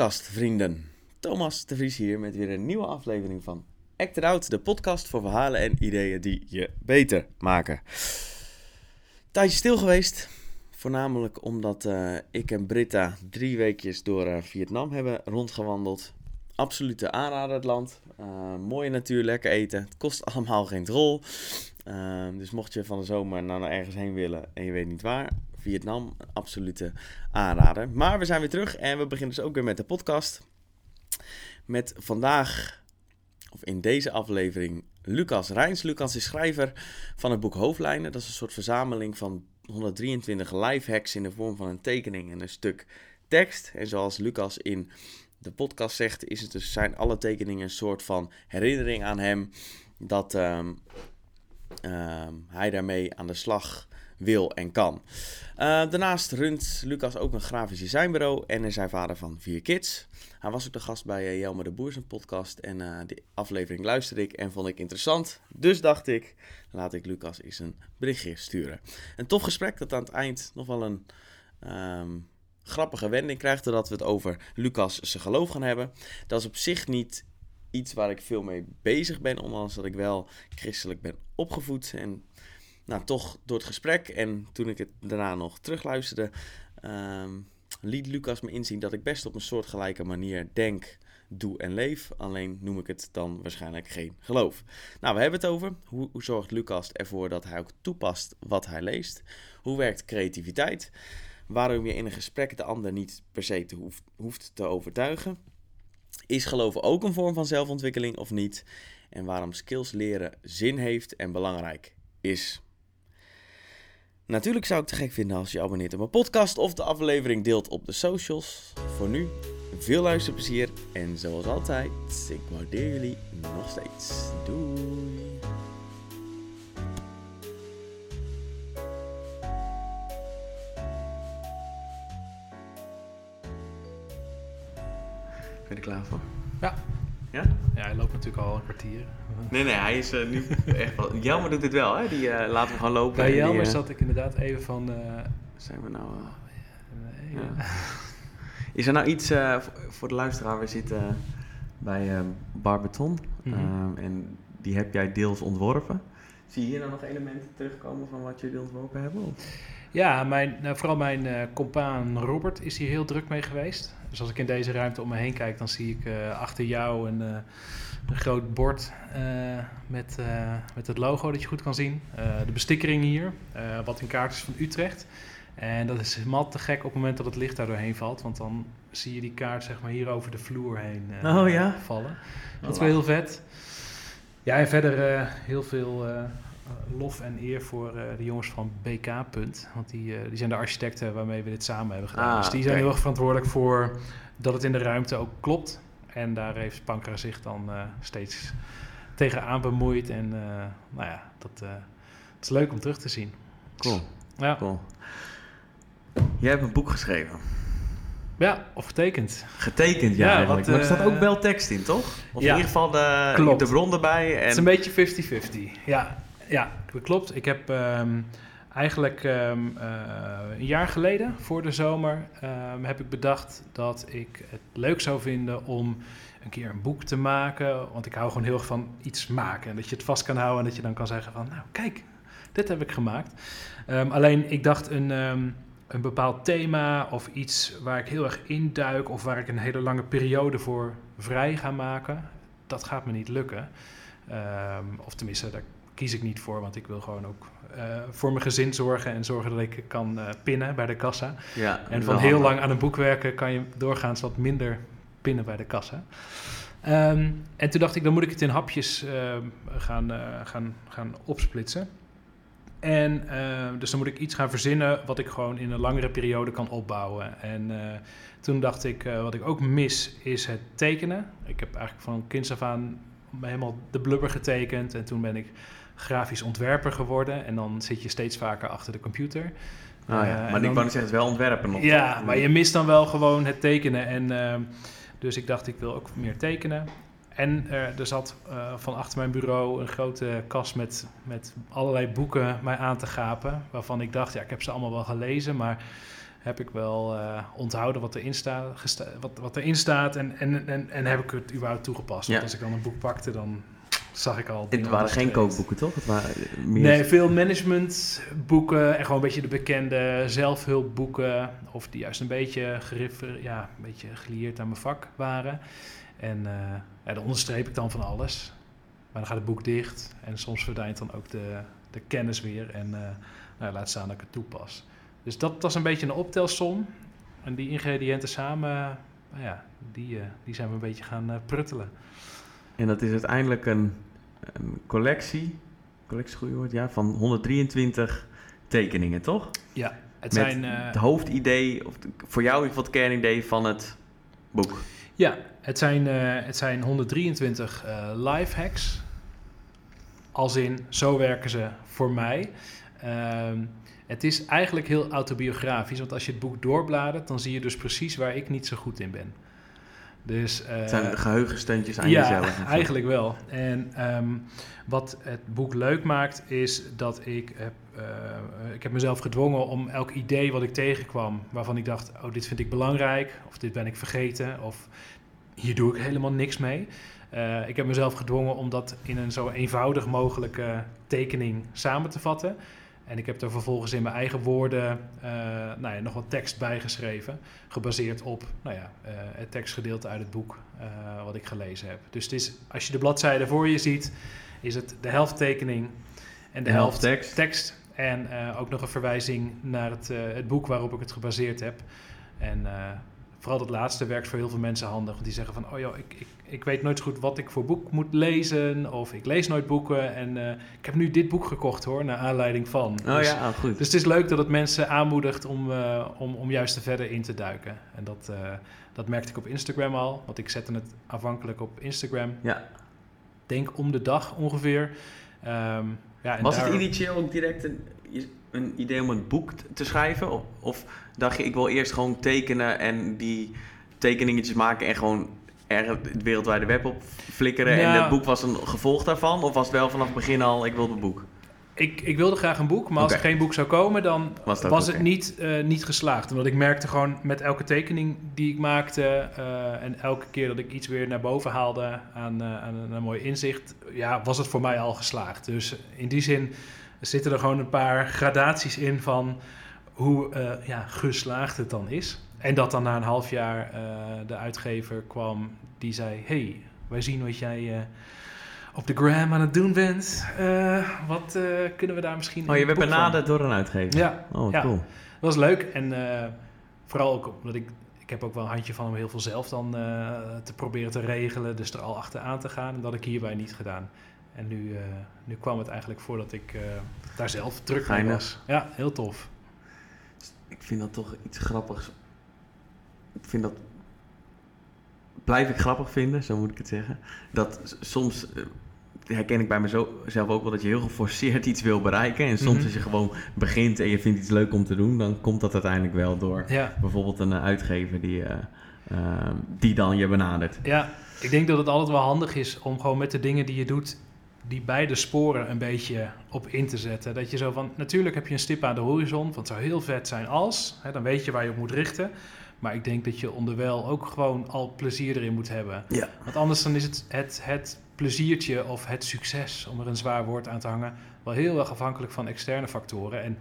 podcastvrienden. Thomas de Vries hier met weer een nieuwe aflevering van Act It Out, de podcast voor verhalen en ideeën die je beter maken. Tijdje stil geweest, voornamelijk omdat uh, ik en Britta drie weekjes door uh, Vietnam hebben rondgewandeld. Absolute aanrader het land. Uh, mooie natuur, lekker eten. Het kost allemaal geen rol. dus mocht je van de zomer naar ergens heen willen en je weet niet waar, Vietnam, absolute aanrader. Maar we zijn weer terug en we beginnen dus ook weer met de podcast. Met vandaag, of in deze aflevering, Lucas Rijns. Lucas is schrijver van het boek Hoofdlijnen. Dat is een soort verzameling van 123 live hacks in de vorm van een tekening en een stuk tekst. En zoals Lucas in de podcast zegt, is het dus, zijn alle tekeningen een soort van herinnering aan hem. Dat um, um, hij daarmee aan de slag wil en kan. Uh, daarnaast runt Lucas ook een grafisch designbureau en is hij vader van vier kids. Hij was ook de gast bij uh, Jelmer de Boer zijn podcast en uh, die aflevering luisterde ik en vond ik interessant. Dus dacht ik, laat ik Lucas eens een berichtje sturen. Een tof gesprek dat aan het eind nog wel een um, grappige wending krijgt, doordat we het over Lucas zijn geloof gaan hebben. Dat is op zich niet iets waar ik veel mee bezig ben, ondanks dat ik wel christelijk ben opgevoed en nou, toch door het gesprek en toen ik het daarna nog terugluisterde, um, liet Lucas me inzien dat ik best op een soortgelijke manier denk, doe en leef. Alleen noem ik het dan waarschijnlijk geen geloof. Nou, we hebben het over hoe, hoe zorgt Lucas ervoor dat hij ook toepast wat hij leest. Hoe werkt creativiteit? Waarom je in een gesprek de ander niet per se te hoeft, hoeft te overtuigen. Is geloven ook een vorm van zelfontwikkeling of niet? En waarom skills leren zin heeft en belangrijk is. Natuurlijk zou ik het te gek vinden als je abonneert op mijn podcast of de aflevering deelt op de socials. Voor nu, veel luisterplezier en zoals altijd, ik waardeer jullie nog steeds. Doei! Ben je er klaar voor? Ja. Ja? Ja, hij loopt natuurlijk al een kwartier. Nee, nee, hij is uh, nu echt wel... Jelmer doet dit wel, hè? Die uh, laten we gewoon lopen. Bij Jelmer die, uh... zat ik inderdaad even van... Zijn we nou... nee, ja. Is er nou iets voor de luisteraar? We zitten bij Barbeton. -hmm. en die heb jij deels ontworpen. Zie je hier nou nog elementen terugkomen van wat jullie ontworpen hebben? Ja, mijn, nou, vooral mijn uh, compaan Robert is hier heel druk mee geweest. Dus als ik in deze ruimte om me heen kijk, dan zie ik uh, achter jou een, uh, een groot bord met, met het logo dat je goed kan zien. de bestikkering hier, wat in kaart is van Utrecht. En dat is helemaal te gek op het moment dat het licht daar doorheen valt. Want dan zie je die kaart zeg maar hier over de vloer heen oh, ja? vallen. Dat is wel heel vet. Ja, en verder heel veel lof en eer voor uh, de jongens van BK. Punt, want die, die zijn de architecten waarmee we dit samen hebben gedaan. Ah, dus die zijn heel erg verantwoordelijk voor dat het in de ruimte ook klopt. En daar heeft Pankra zich dan steeds tegenaan bemoeid. En nou ja, dat, het is leuk om terug te zien. Cool. Ja. cool. Jij hebt een boek geschreven. Ja, of getekend. Getekend, ja. Ja, wat, maar er staat ook wel tekst in, toch? Of ja, in ieder geval de, klopt. de bron erbij. En... Het is een beetje 50-50. Ja, ja, dat klopt. Ik heb um, eigenlijk um, uh, een jaar geleden, voor de zomer, um, heb ik bedacht dat ik het leuk zou vinden om een keer een boek te maken. Want ik hou gewoon heel erg van iets maken. En dat je het vast kan houden en dat je dan kan zeggen van, nou kijk, dit heb ik gemaakt. alleen ik dacht een, een bepaald thema of iets waar ik heel erg induik of waar ik een hele lange periode voor vrij ga maken, dat gaat me niet lukken. of tenminste, daar kies ik niet voor, want ik wil gewoon ook uh, voor mijn gezin zorgen en zorgen dat ik kan uh, pinnen bij de kassa. Ja, en van heel lang aan een boek werken kan je doorgaans wat minder pinnen bij de kassa. Um, en toen dacht ik, dan moet ik het in hapjes uh, gaan, gaan, gaan opsplitsen. En dus dan moet ik iets gaan verzinnen wat ik gewoon in een langere periode kan opbouwen. En toen dacht ik, wat ik ook mis is het tekenen. Ik heb eigenlijk van kinds af aan helemaal de blubber getekend en toen ben ik grafisch ontwerper geworden. En dan zit je steeds vaker achter de computer. Oh ja, uh, maar ik zeggen, het wel ontwerpen nog. Ja, maar je mist dan wel gewoon het tekenen. En uh, dus ik dacht, ik wil ook meer tekenen. En uh, er zat van achter mijn bureau een grote kast met, met allerlei boeken mij aan te gapen. Waarvan ik dacht, ja, ik heb ze allemaal wel gelezen. Maar heb ik wel uh, onthouden wat erin, sta, wat, wat erin staat en, en, en, en heb ik het überhaupt toegepast. Want als ik dan een boek pakte, dan zag ik al. Het waren geen kookboeken, toch? Het waren meer... Nee, veel managementboeken en gewoon een beetje de bekende zelfhulpboeken. Of die juist een beetje, geriffer, ja, een beetje gelieerd aan mijn vak waren. En ja, dan onderstreep ik dan van alles. Maar dan gaat het boek dicht en soms verdwijnt dan ook de, de kennis weer. En uh, nou, laat staan dat ik het toepas. Dus dat, was een beetje een optelsom. En die ingrediënten samen, nou ja, die, uh, die zijn we een beetje gaan pruttelen. En dat is uiteindelijk een, een collectie, collectie goede woord, ja, van 123 tekeningen, toch? Ja, het Met zijn... het hoofdidee, of voor jou in ieder geval het kernidee van het boek. Ja, het zijn, uh, het zijn 123 uh, life hacks. Als in, zo werken ze voor mij. Uh, het is eigenlijk heel autobiografisch, want als je het boek doorbladert, dan zie je dus precies waar ik niet zo goed in ben. Dus, uh, het zijn geheugensteuntjes aan ja, jezelf. Ja, eigenlijk wel. En um, wat het boek leuk maakt, is dat ik heb, uh, ik heb mezelf gedwongen om elk idee wat ik tegenkwam, waarvan ik dacht, oh, dit vind ik belangrijk, of dit ben ik vergeten, of hier doe ik helemaal niks mee. Uh, ik heb mezelf gedwongen om dat in een zo eenvoudig mogelijke tekening samen te vatten. En ik heb er vervolgens in mijn eigen woorden uh, nou ja, nog wat tekst bij geschreven. Gebaseerd op nou ja, uh, het tekstgedeelte uit het boek uh, wat ik gelezen heb. Dus het is, als je de bladzijde voor je ziet, is het de helft tekening en de, de helft, tekst. tekst. En ook nog een verwijzing naar het, het boek waarop ik het gebaseerd heb. En vooral dat laatste werkt voor heel veel mensen handig. Want die zeggen van, oh joh, ik, ik, ik weet nooit zo goed wat ik voor boek moet lezen. Of ik lees nooit boeken. En uh, ik heb nu dit boek gekocht hoor, naar aanleiding van. Oh dus, ja, goed. Dus het is leuk dat het mensen aanmoedigt om, uh, om, om juist er verder in te duiken. En dat, uh, dat merkte ik op Instagram al. Want ik zette het afhankelijk op Instagram. Ja. Denk om de dag ongeveer. Um, ja, en Was daar... het initieel ook direct een, een idee om een boek te schrijven? Of, of dacht je, ik wil eerst gewoon tekenen en die tekeningetjes maken en gewoon er het wereldwijde web op flikkeren en het boek was een gevolg daarvan? Of was het wel vanaf het begin al, ik wil een boek? Ik, ik wilde graag een boek, maar als er geen boek zou komen, dan was, was het niet, uh, niet geslaagd. Omdat ik merkte gewoon met elke tekening die ik maakte uh, en elke keer dat ik iets weer naar boven haalde aan, uh, aan een, een mooi inzicht, ja, was het voor mij al geslaagd. Dus in die zin zitten er gewoon een paar gradaties in van hoe uh, ja, geslaagd het dan is. En dat dan na een half jaar uh, de uitgever kwam die zei: Hey, wij zien wat jij uh, op de gram aan het doen bent. wat kunnen we daar misschien. Oh, je werd benaderd door een uitgever. Ja, oh, ja. cool. Dat was leuk. En vooral ook omdat ik. Ik heb ook wel een handje van om heel veel zelf dan te proberen te regelen. Dus er al achteraan te gaan. En dat ik hierbij niet gedaan. En nu, nu kwam het eigenlijk voordat ik daar zelf druk mee was. Ja, heel tof ik vind dat toch iets grappigs. Ik vind dat. Blijf ik grappig vinden, zo moet ik het zeggen. Dat soms uh, herken ik bij mezelf ook wel dat je heel geforceerd iets wil bereiken. En soms mhm. als je gewoon begint en je vindt iets leuk om te doen, dan komt dat uiteindelijk wel door ja. bijvoorbeeld een uitgever die, uh, die dan je benadert. Ja, ik denk dat het altijd wel handig is om gewoon met de dingen die je doet die beide sporen een beetje op in te zetten. Dat je zo van, natuurlijk heb je een stip aan de horizon, want het zou heel vet zijn als, hè, dan weet je waar je op moet richten. Maar ik denk dat je onderwijl ook gewoon al plezier erin moet hebben. Ja. Want anders dan is het, het, het pleziertje of het succes, om er een zwaar woord aan te hangen, wel heel erg afhankelijk van externe factoren. En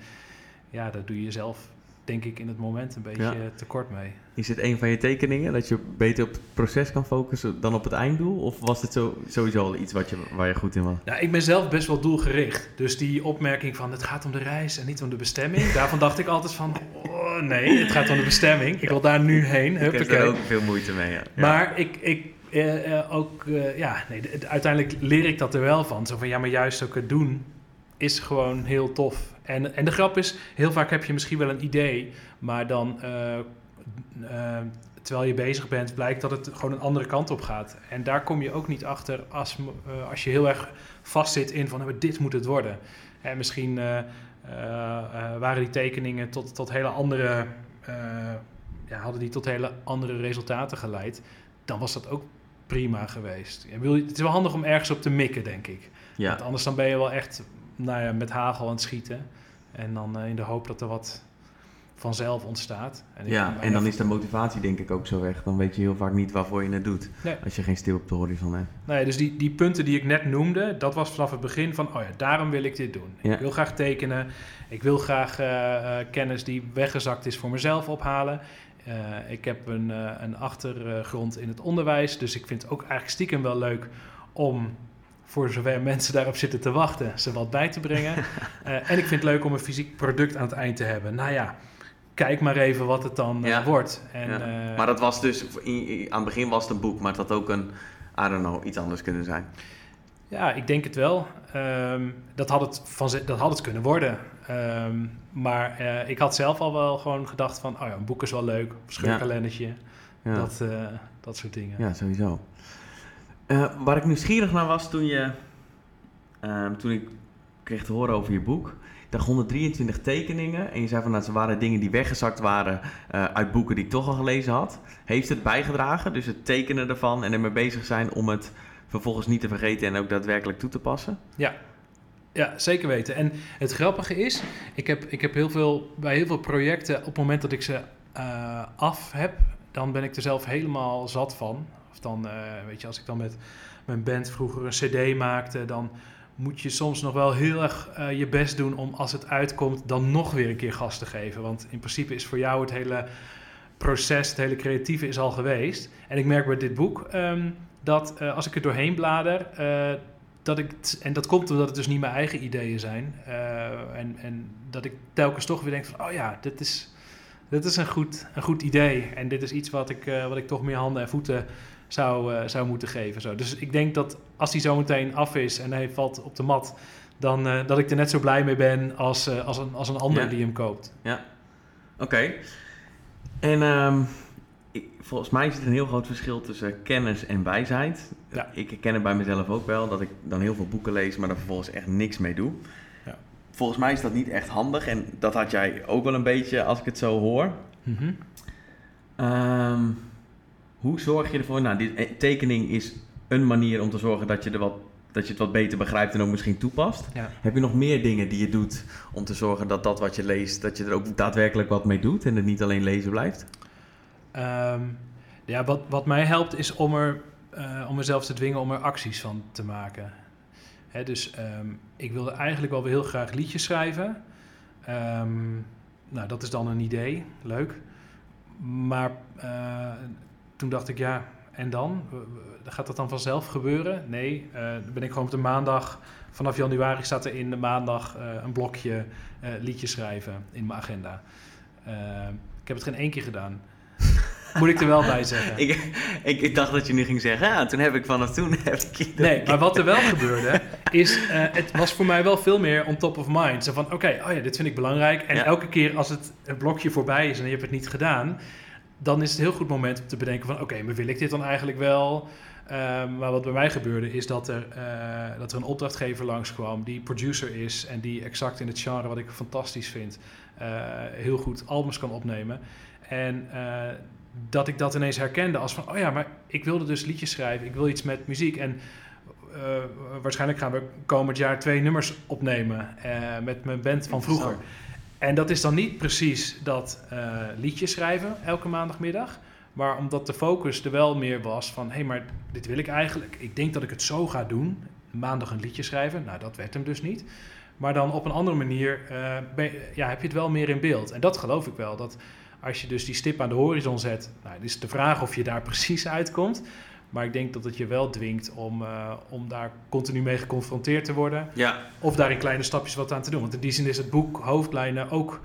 ja, dat doe je zelf denk ik in het moment een beetje tekort mee. Is het een van je tekeningen dat je beter op het proces kan focussen dan op het einddoel? Of was het zo, sowieso al iets wat je, waar je goed in was? Ja, ik ben zelf best wel doelgericht. Dus die opmerking van het gaat om de reis en niet om de bestemming. daarvan dacht ik altijd van, oh nee, het gaat om de bestemming. Ik wil daar nu heen. Ik heb er ook veel moeite mee, ja. Maar ik, ik uh, uh, ook, uh, ja, nee, uiteindelijk leer ik dat er wel van. Zo van, ja, maar juist ook het doen is gewoon heel tof. En, en de grap is, heel vaak heb je misschien wel een idee, maar dan uh, uh, terwijl je bezig bent, blijkt dat het gewoon een andere kant op gaat. En daar kom je ook niet achter als, uh, als je heel erg vastzit in van dit moet het worden. En misschien waren die tekeningen tot, tot hele andere, ja, hadden die tot hele andere resultaten geleid. Dan was dat ook prima geweest. Het is wel handig om ergens op te mikken, denk ik. Ja. Want anders dan ben je wel echt nou ja, met hagel aan het schieten. En dan uh, in de hoop dat er wat vanzelf ontstaat. En ja, en dan is de motivatie denk ik ook zo weg. Dan weet je heel vaak niet waarvoor je het doet. Als je geen stil op de horizon hebt. Nee, dus die, die punten die ik net noemde, dat was vanaf het begin van... oh ja, daarom wil ik dit doen. Ik wil graag tekenen. Ik wil graag uh, kennis die weggezakt is voor mezelf ophalen. Uh, ik heb een, een achtergrond in het onderwijs. Dus ik vind het ook eigenlijk stiekem wel leuk om voor zover mensen daarop zitten te wachten, ze wat bij te brengen. en ik vind het leuk om een fysiek product aan het eind te hebben. Nou ja, kijk maar even wat het dan eh, wordt. En, ja. maar dat was dus, aan het begin was het een boek, maar het had ook een, I don't know, iets anders kunnen zijn. Ja, ik denk het wel. Ehm, dat, had het van, dat had het kunnen worden. Ehm, maar uh, ik had zelf al wel gewoon gedacht van, oh ja, een boek is wel leuk, een ja. dat, uh, dat soort dingen. Ja, sowieso. Waar ik nieuwsgierig naar was toen je, ehm, toen ik kreeg te horen over je boek, dacht 123 tekeningen. En je zei van dat nou, ze waren dingen die weggezakt waren uh, uit boeken die ik toch al gelezen had. Heeft het bijgedragen? Dus het tekenen ervan en ermee bezig zijn om het vervolgens niet te vergeten en ook daadwerkelijk toe te passen? Ja, ja, zeker weten. En het grappige is, ik heb, ik heb heel veel, bij heel veel projecten, op het moment dat ik ze uh, af heb, dan ben ik er zelf helemaal zat van. Of dan, uh, weet je, als ik dan met mijn band vroeger een CD maakte, dan moet je soms nog wel heel erg uh, je best doen om als het uitkomt dan nog weer een keer gas te geven. Want in principe is voor jou het hele proces, het hele creatieve is al geweest. En ik merk bij dit boek um, dat uh, als ik er doorheen blader, dat ik, en dat komt omdat het dus niet mijn eigen ideeën zijn. en, en dat ik telkens toch weer denk van, oh ja, dit is, dit is een, goed, een goed idee. En dit is iets wat ik, wat ik toch meer handen en voeten zou, uh, zou moeten geven. Zo. Dus ik denk dat als hij zo meteen af is en hij valt op de mat, dan uh, dat ik er net zo blij mee ben als, als, een, als een ander die hem koopt. Ja, oké. En um, ik, volgens mij zit er een heel groot verschil tussen kennis en wijsheid. Ja. Ik ken het bij mezelf ook wel, dat ik dan heel veel boeken lees, maar er vervolgens echt niks mee doe. Volgens mij is dat niet echt handig en dat had jij ook wel een beetje als ik het zo hoor. Mm -hmm. um, hoe zorg je ervoor? Nou, die eh, tekening is een manier om te zorgen dat je, er wat, dat je het wat beter begrijpt en ook misschien toepast. Heb je nog meer dingen die je doet om te zorgen dat dat wat je leest, dat je er ook daadwerkelijk wat mee doet en het niet alleen lezen blijft? Um, ja, wat, wat mij helpt is om, er, uh, om mezelf te dwingen om er acties van te maken. Dus um, ik wilde eigenlijk wel heel graag liedjes schrijven. Um, nou, dat is dan een idee, leuk. Maar uh, toen dacht ik, ja, en dan? Gaat dat dan vanzelf gebeuren? Nee, uh, dan ben ik gewoon op de maandag, vanaf januari staat er in de maandag uh, een blokje liedjes schrijven in mijn agenda. ik heb het geen één keer gedaan. Moet ik er wel bij zeggen. ik, ik, ik, dacht dat je nu ging zeggen, ja, toen heb ik vanaf toen... Heb ik nee, maar wat er wel gebeurde, is, het was voor mij wel veel meer on top of mind. Zo van, oké, okay, oh ja, dit vind ik belangrijk. En elke keer als het, het blokje voorbij is en je hebt het niet gedaan dan is het een heel goed moment om te bedenken van... oké, maar wil ik dit dan eigenlijk wel? Um, maar wat bij mij gebeurde is dat er, uh, dat er een opdrachtgever langskwam... die producer is en die exact in het genre wat ik fantastisch vind... Uh, heel goed albums kan opnemen. En uh, dat ik dat ineens herkende als van... oh ja, maar ik wilde dus liedjes schrijven, ik wil iets met muziek... en waarschijnlijk gaan we komend jaar twee nummers opnemen... met mijn band van vroeger... En dat is dan niet precies dat uh, liedjes schrijven elke maandagmiddag. Maar omdat de focus er wel meer was van... hé, hey, maar dit wil ik eigenlijk. Ik denk dat ik het zo ga doen. Maandag een liedje schrijven. Nou, dat werd hem dus niet. Maar dan op een andere manier ja, heb je het wel meer in beeld. En dat geloof ik wel. Dat als je dus die stip aan de horizon zet... Nou, het is de vraag of je daar precies uitkomt. Maar ik denk dat het je wel dwingt om, uh, om daar continu mee geconfronteerd te worden. Ja. Of daar in kleine stapjes wat aan te doen. Want in die zin is het boek Hoofdlijnen ook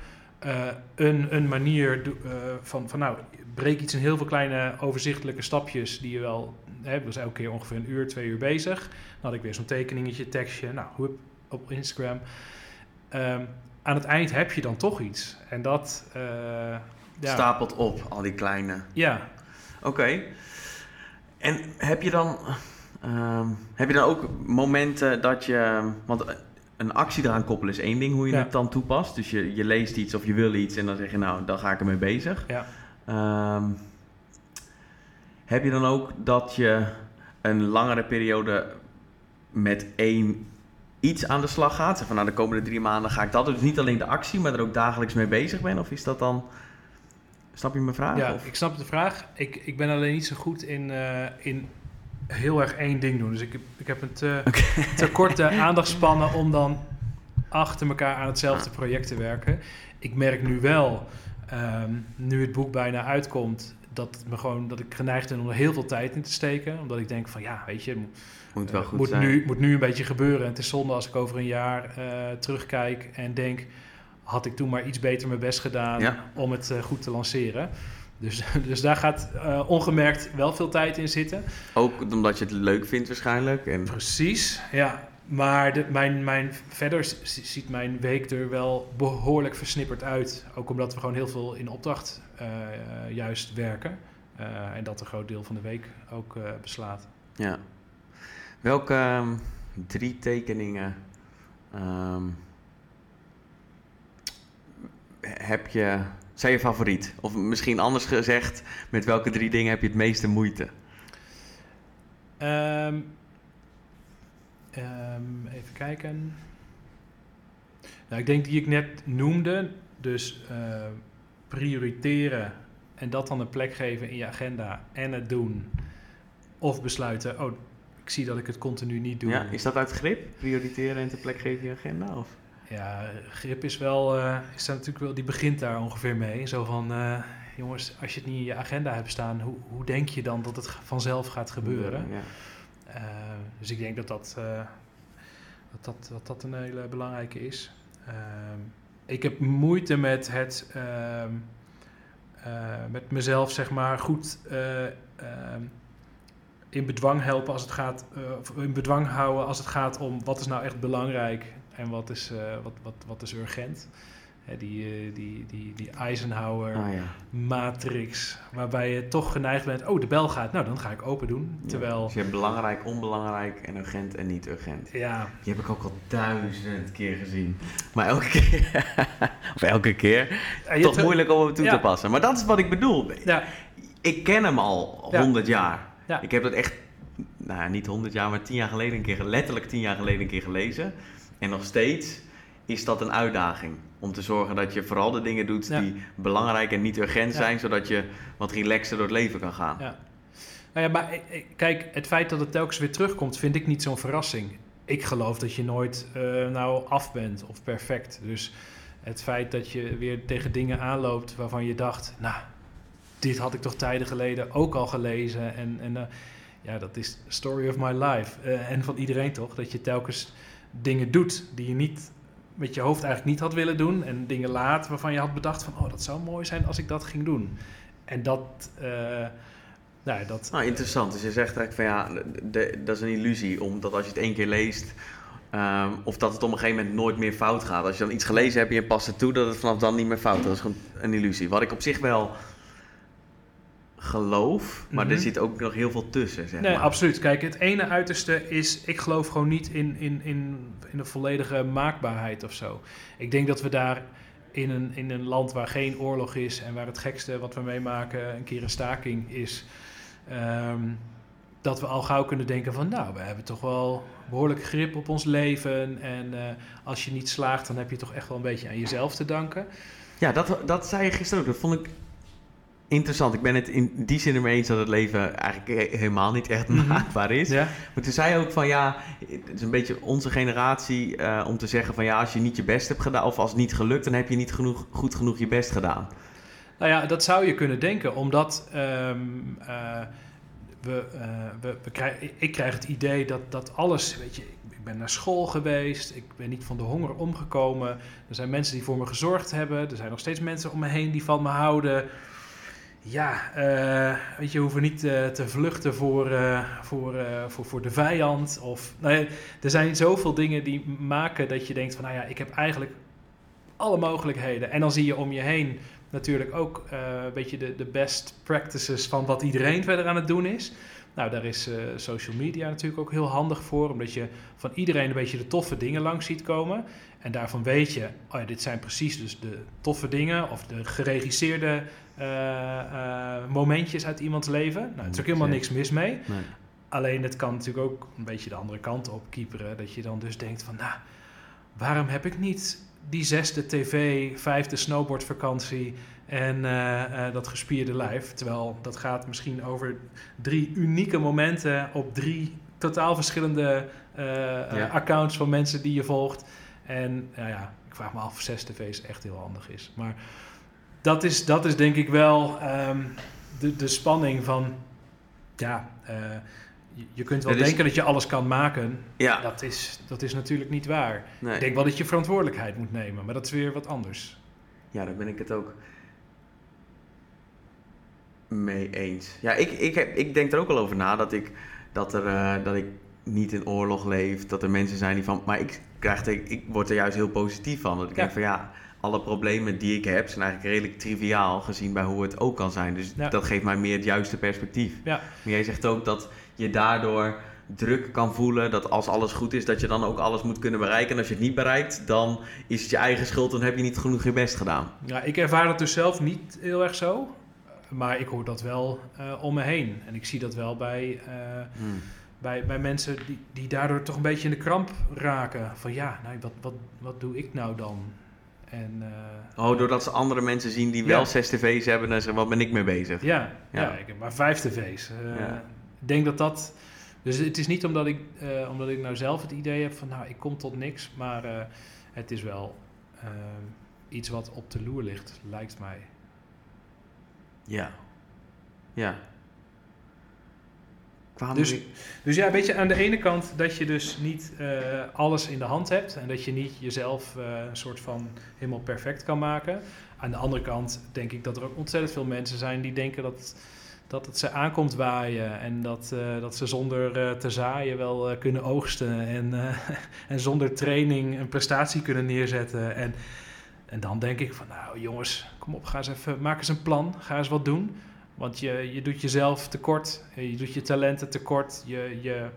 uh, een, een manier uh, van, van, nou, breek iets in heel veel kleine overzichtelijke stapjes die je wel hebt. Dus elke keer ongeveer een uur, twee uur bezig. Dan had ik weer zo'n tekeningetje, tekstje, nou, op Instagram. Um, aan het eind heb je dan toch iets. En dat... Ja. Stapelt op, al die kleine... Ja. Oké. En heb je dan, uh, heb je dan ook momenten dat je. Want een actie eraan koppelen is één ding hoe je het dan toepast. Dus je, je leest iets of je wil iets en dan zeg je, nou, dan ga ik ermee bezig. Ja. Um, heb je dan ook dat je een langere periode met één iets aan de slag gaat. Zeg van nou, de komende drie maanden ga ik dat. Dus niet alleen de actie, maar er ook dagelijks mee bezig ben. Of is dat dan... Snap je mijn vraag? Ja, of? ik snap de vraag. Ik, ik ben alleen niet zo goed in, eh, in heel erg één ding doen. Dus ik heb, ik heb een te, te korte aandachtspannen om dan achter elkaar aan hetzelfde project te werken. Ik merk nu wel, ehm, nu het boek bijna uitkomt, dat, het me gewoon, dat ik geneigd ben om er heel veel tijd in te steken. Omdat ik denk van ja, weet je, Moet wel eh, goed moet, zijn. nu, moet nu een beetje gebeuren. En het is zonde als ik over een jaar eh, terugkijk en denk... had ik toen maar iets beter mijn best gedaan Ja. om het eh, goed te lanceren. Dus, dus daar gaat eh, ongemerkt wel veel tijd in zitten. Ook omdat je het leuk vindt waarschijnlijk. En... Precies, ja. Maar de, mijn, mijn, verder ziet mijn week er wel behoorlijk versnipperd uit. Ook omdat we gewoon heel veel in opdracht eh, juist werken. En dat een groot deel van de week ook beslaat. Ja. Welke ehm, drie tekeningen ehm, heb je, zijn je favoriet? Of misschien anders gezegd, met welke drie dingen heb je het meeste moeite? Ehm, ehm, even kijken. Nou, ik denk die ik net noemde. Dus eh, prioriteren en dat dan een plek geven in je agenda en het doen. Of besluiten, oh, ik zie dat ik het continu niet doe. Ja, is dat uit grip? Prioriteren en ter plek geven in je agenda? Of? Ja, grip is wel, eh, is daar natuurlijk wel, die begint daar ongeveer mee. Zo van, eh, jongens, als je het niet in je agenda hebt staan, hoe, hoe denk je dan dat het vanzelf gaat gebeuren? Ja. Eh, dus ik denk dat dat, dat, dat, dat, dat een hele belangrijke is. Ehm, ik heb moeite met het ehm, eh, met mezelf zeg maar goed eh, ehm, in bedwang helpen als het gaat, in bedwang houden als het gaat om wat is nou echt belangrijk en wat is, eh, wat, wat, wat is urgent. Hè, die, eh, die, die, die Eisenhower Ah, ja. matrix, waarbij je toch geneigd bent, oh de bel gaat, nou dan ga ik open doen. Ja. Terwijl, Dus je hebt belangrijk, onbelangrijk en urgent en niet urgent. ja, Die heb ik ook al duizend keer gezien. Maar elke keer, of elke keer, Ja, toch moeilijk om hem toe Ja. te passen. Maar dat is wat ik bedoel. Ja, Ik ken hem al Ja. 100 jaar. Ja. Ik heb dat echt, nou ja, niet 100 jaar, maar 10 jaar geleden een keer, letterlijk 10 jaar geleden een keer gelezen. En nog steeds is dat een uitdaging. Om te zorgen dat je vooral de dingen doet Ja. die belangrijk en niet urgent Ja. zijn, zodat je wat relaxer door het leven kan gaan. Ja. Nou ja, maar eh, eh, kijk, het feit dat het telkens weer terugkomt, vind ik niet zo'n verrassing. Ik geloof dat je nooit eh, nou af bent of perfect. Dus het feit dat je weer tegen dingen aanloopt waarvan je dacht, nou, dit had ik toch tijden geleden ook al gelezen. En, en ja, dat is story of my life. En van iedereen toch, dat je telkens dingen doet die je niet met je hoofd eigenlijk niet had willen doen. En dingen laat waarvan je had bedacht van, oh, dat zou mooi zijn als ik dat ging doen. En dat, eh, nou, dat, Nou, interessant. Dus je zegt eigenlijk van ja, dat is een illusie. Omdat als je het één keer leest, ehm, of dat het op een gegeven moment nooit meer fout gaat. Als je dan iets gelezen hebt en je past het toe, dat het vanaf dan niet meer fout is. Dat is gewoon een illusie. Wat ik op zich wel geloof, maar er Mhm. zit ook nog heel veel tussen, zeg Nee, maar. absoluut. Kijk, het ene uiterste is, ik geloof gewoon niet in, in, in, in de volledige maakbaarheid of zo. Ik denk dat we daar in een, in een land waar geen oorlog is en waar het gekste wat we meemaken een keer een staking is, ehm, dat we al gauw kunnen denken van, nou, we hebben toch wel behoorlijk grip op ons leven en eh, als je niet slaagt, dan heb je toch echt wel een beetje aan jezelf te danken. Ja, dat, dat zei je gisteren ook. Dat vond ik interessant. Ik ben het in die zin ermee eens dat het leven eigenlijk he- helemaal niet echt Mhm. maakbaar is. Ja? Maar toen zei je ook van ja, het is een beetje onze generatie eh, om te zeggen van ja, als je niet je best hebt gedaan of als het niet gelukt, dan heb je niet genoeg, goed genoeg je best gedaan. Nou ja, dat zou je kunnen denken, omdat ehm, eh, we, eh, we, we krijgen, ik krijg het idee dat, dat alles, weet je, ik ben naar school geweest, ik ben niet van de honger omgekomen, er zijn mensen die voor me gezorgd hebben, er zijn nog steeds mensen om me heen die van me houden. Ja, eh, weet je, hoeven niet eh, te vluchten voor, eh, voor, voor, voor de vijand. Of, nou ja, er zijn zoveel dingen die maken dat je denkt van, nou ja, ik heb eigenlijk alle mogelijkheden. En dan zie je om je heen natuurlijk ook een beetje de, de best practices van wat iedereen verder aan het doen is. Nou, daar is social media natuurlijk ook heel handig voor, omdat je van iedereen een beetje de toffe dingen langs ziet komen. En daarvan weet je, oh ja, dit zijn precies dus de toffe dingen of de geregisseerde momentjes uit iemands leven. Nou, er is ook helemaal niks mis mee. Nee. alleen het kan natuurlijk ook een beetje de andere kant op kieperen. Dat je dan dus denkt van, nou, waarom heb ik niet die zesde tv, vijfde snowboardvakantie en eh, eh, dat gespierde lijf? Terwijl dat gaat misschien over drie unieke momenten op drie totaal verschillende eh, accounts van mensen die je volgt. En nou ja, ik vraag me af of zes tv's echt heel handig is. Maar dat is, dat is denk ik wel ehm, de, de spanning van, ja, je kunt wel denken dat je alles kan maken. Ja. Dat, is, dat is natuurlijk niet waar. Ik denk wel dat je verantwoordelijkheid moet nemen, maar dat is weer wat anders. Ja, daar ben ik het ook mee eens. Ja, ik, ik, heb, ik denk er ook al over na dat ik, dat er, uh, dat ik niet in oorlog leef. Dat er mensen zijn die van. Maar ik, krijg er, ik word er juist heel positief van. Dat ik denk van ja, alle problemen die ik heb zijn eigenlijk redelijk triviaal gezien bij hoe het ook kan zijn. Dus dat geeft mij meer het juiste perspectief. Ja. Maar jij zegt ook dat je daardoor druk kan voelen dat als alles goed is, dat je dan ook alles moet kunnen bereiken. En als je het niet bereikt, dan is het je eigen schuld, dan heb je niet genoeg je best gedaan. Ja, ik ervaar dat dus zelf niet heel erg zo. Maar ik hoor dat wel uh, om me heen. En ik zie dat wel bij, uh, hmm. bij, bij mensen die, die daardoor toch een beetje in de kramp raken. Van ja, nou, wat, wat, wat doe ik nou dan? En, uh, oh, doordat ze andere mensen zien die wel zes tv's hebben, dan zeggen wat ben ik mee bezig? Ja, ja. ja ik heb maar vijf tv's. Ik denk dat dat... Dus het is niet omdat ik, omdat ik nou zelf het idee heb van nou, ik kom tot niks. Maar het is wel iets wat op de loer ligt, lijkt mij. Ja. Ja. Dus, dus ja, weet je, aan de ene kant dat je dus niet uh, alles in de hand hebt en dat je niet jezelf uh, een soort van helemaal perfect kan maken. Aan de andere kant denk ik dat er ook ontzettend veel mensen zijn die denken dat, dat het ze aankomt waaien en dat, uh, dat ze zonder te zaaien wel kunnen oogsten en, en zonder training een prestatie kunnen neerzetten. En en dan denk ik van, nou jongens, kom op, ga eens even, maak eens een plan, ga eens wat doen. Want je, je doet jezelf tekort, je doet je talenten tekort, je, je,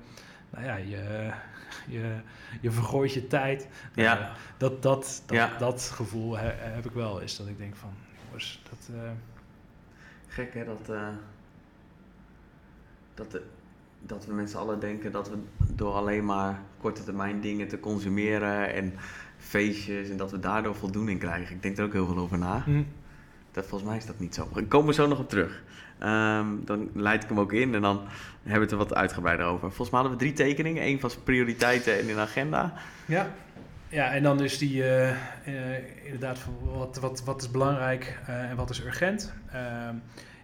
nou ja, je, je, je vergooit je tijd. Ja. Uh, dat, dat, dat, ja. dat gevoel heb ik wel, is dat ik denk van, jongens, dat... Uh... Gek hè, dat, uh, dat, dat we met z'n allen denken dat we door alleen maar korte termijn dingen te consumeren en feestjes en dat we daardoor voldoening krijgen. Ik denk er ook heel veel over na. Mm. Dat, volgens mij is dat niet zo. We komen zo nog op terug. Ehm, dan leid ik hem ook in en dan hebben we het er wat uitgebreider over. Volgens mij hadden we drie tekeningen. Eén van prioriteiten en in agenda. Ja, ja en dan is die uh, uh, inderdaad wat, wat, wat is belangrijk uh, en wat is urgent. Ehm,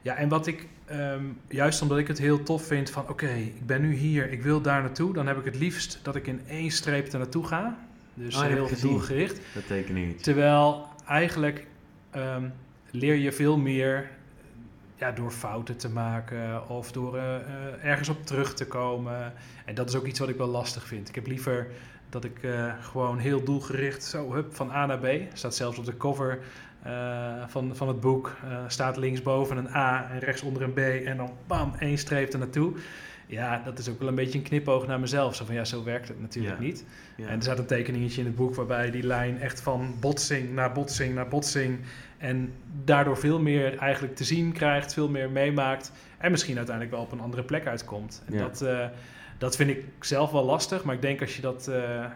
ja, en wat ik, um, juist omdat ik het heel tof vind van oké, ik ben nu hier, ik wil daar naartoe. Dan heb ik het liefst dat ik in één streep er naartoe ga. Dus oh, heel doelgericht. Dat tekening. Terwijl eigenlijk um, leer je veel meer ja, door fouten te maken of door uh, ergens op terug te komen. En dat is ook iets wat ik wel lastig vind. Ik heb liever dat ik uh, gewoon heel doelgericht zo hup, van A naar B. Staat zelfs op de cover uh, van, van het boek. staat linksboven een A en rechtsonder een B. En dan bam, één streep er naartoe. Ja, dat is ook wel een beetje een knipoog naar mezelf. Zo van ja, zo werkt het natuurlijk niet. En er staat een tekeningetje in het boek waarbij die lijn echt van botsing naar botsing naar botsing. En daardoor veel meer eigenlijk te zien krijgt, veel meer meemaakt. En misschien uiteindelijk wel op een andere plek uitkomt. En dat, uh, dat vind ik zelf wel lastig. Maar ik denk als je, dat, uh,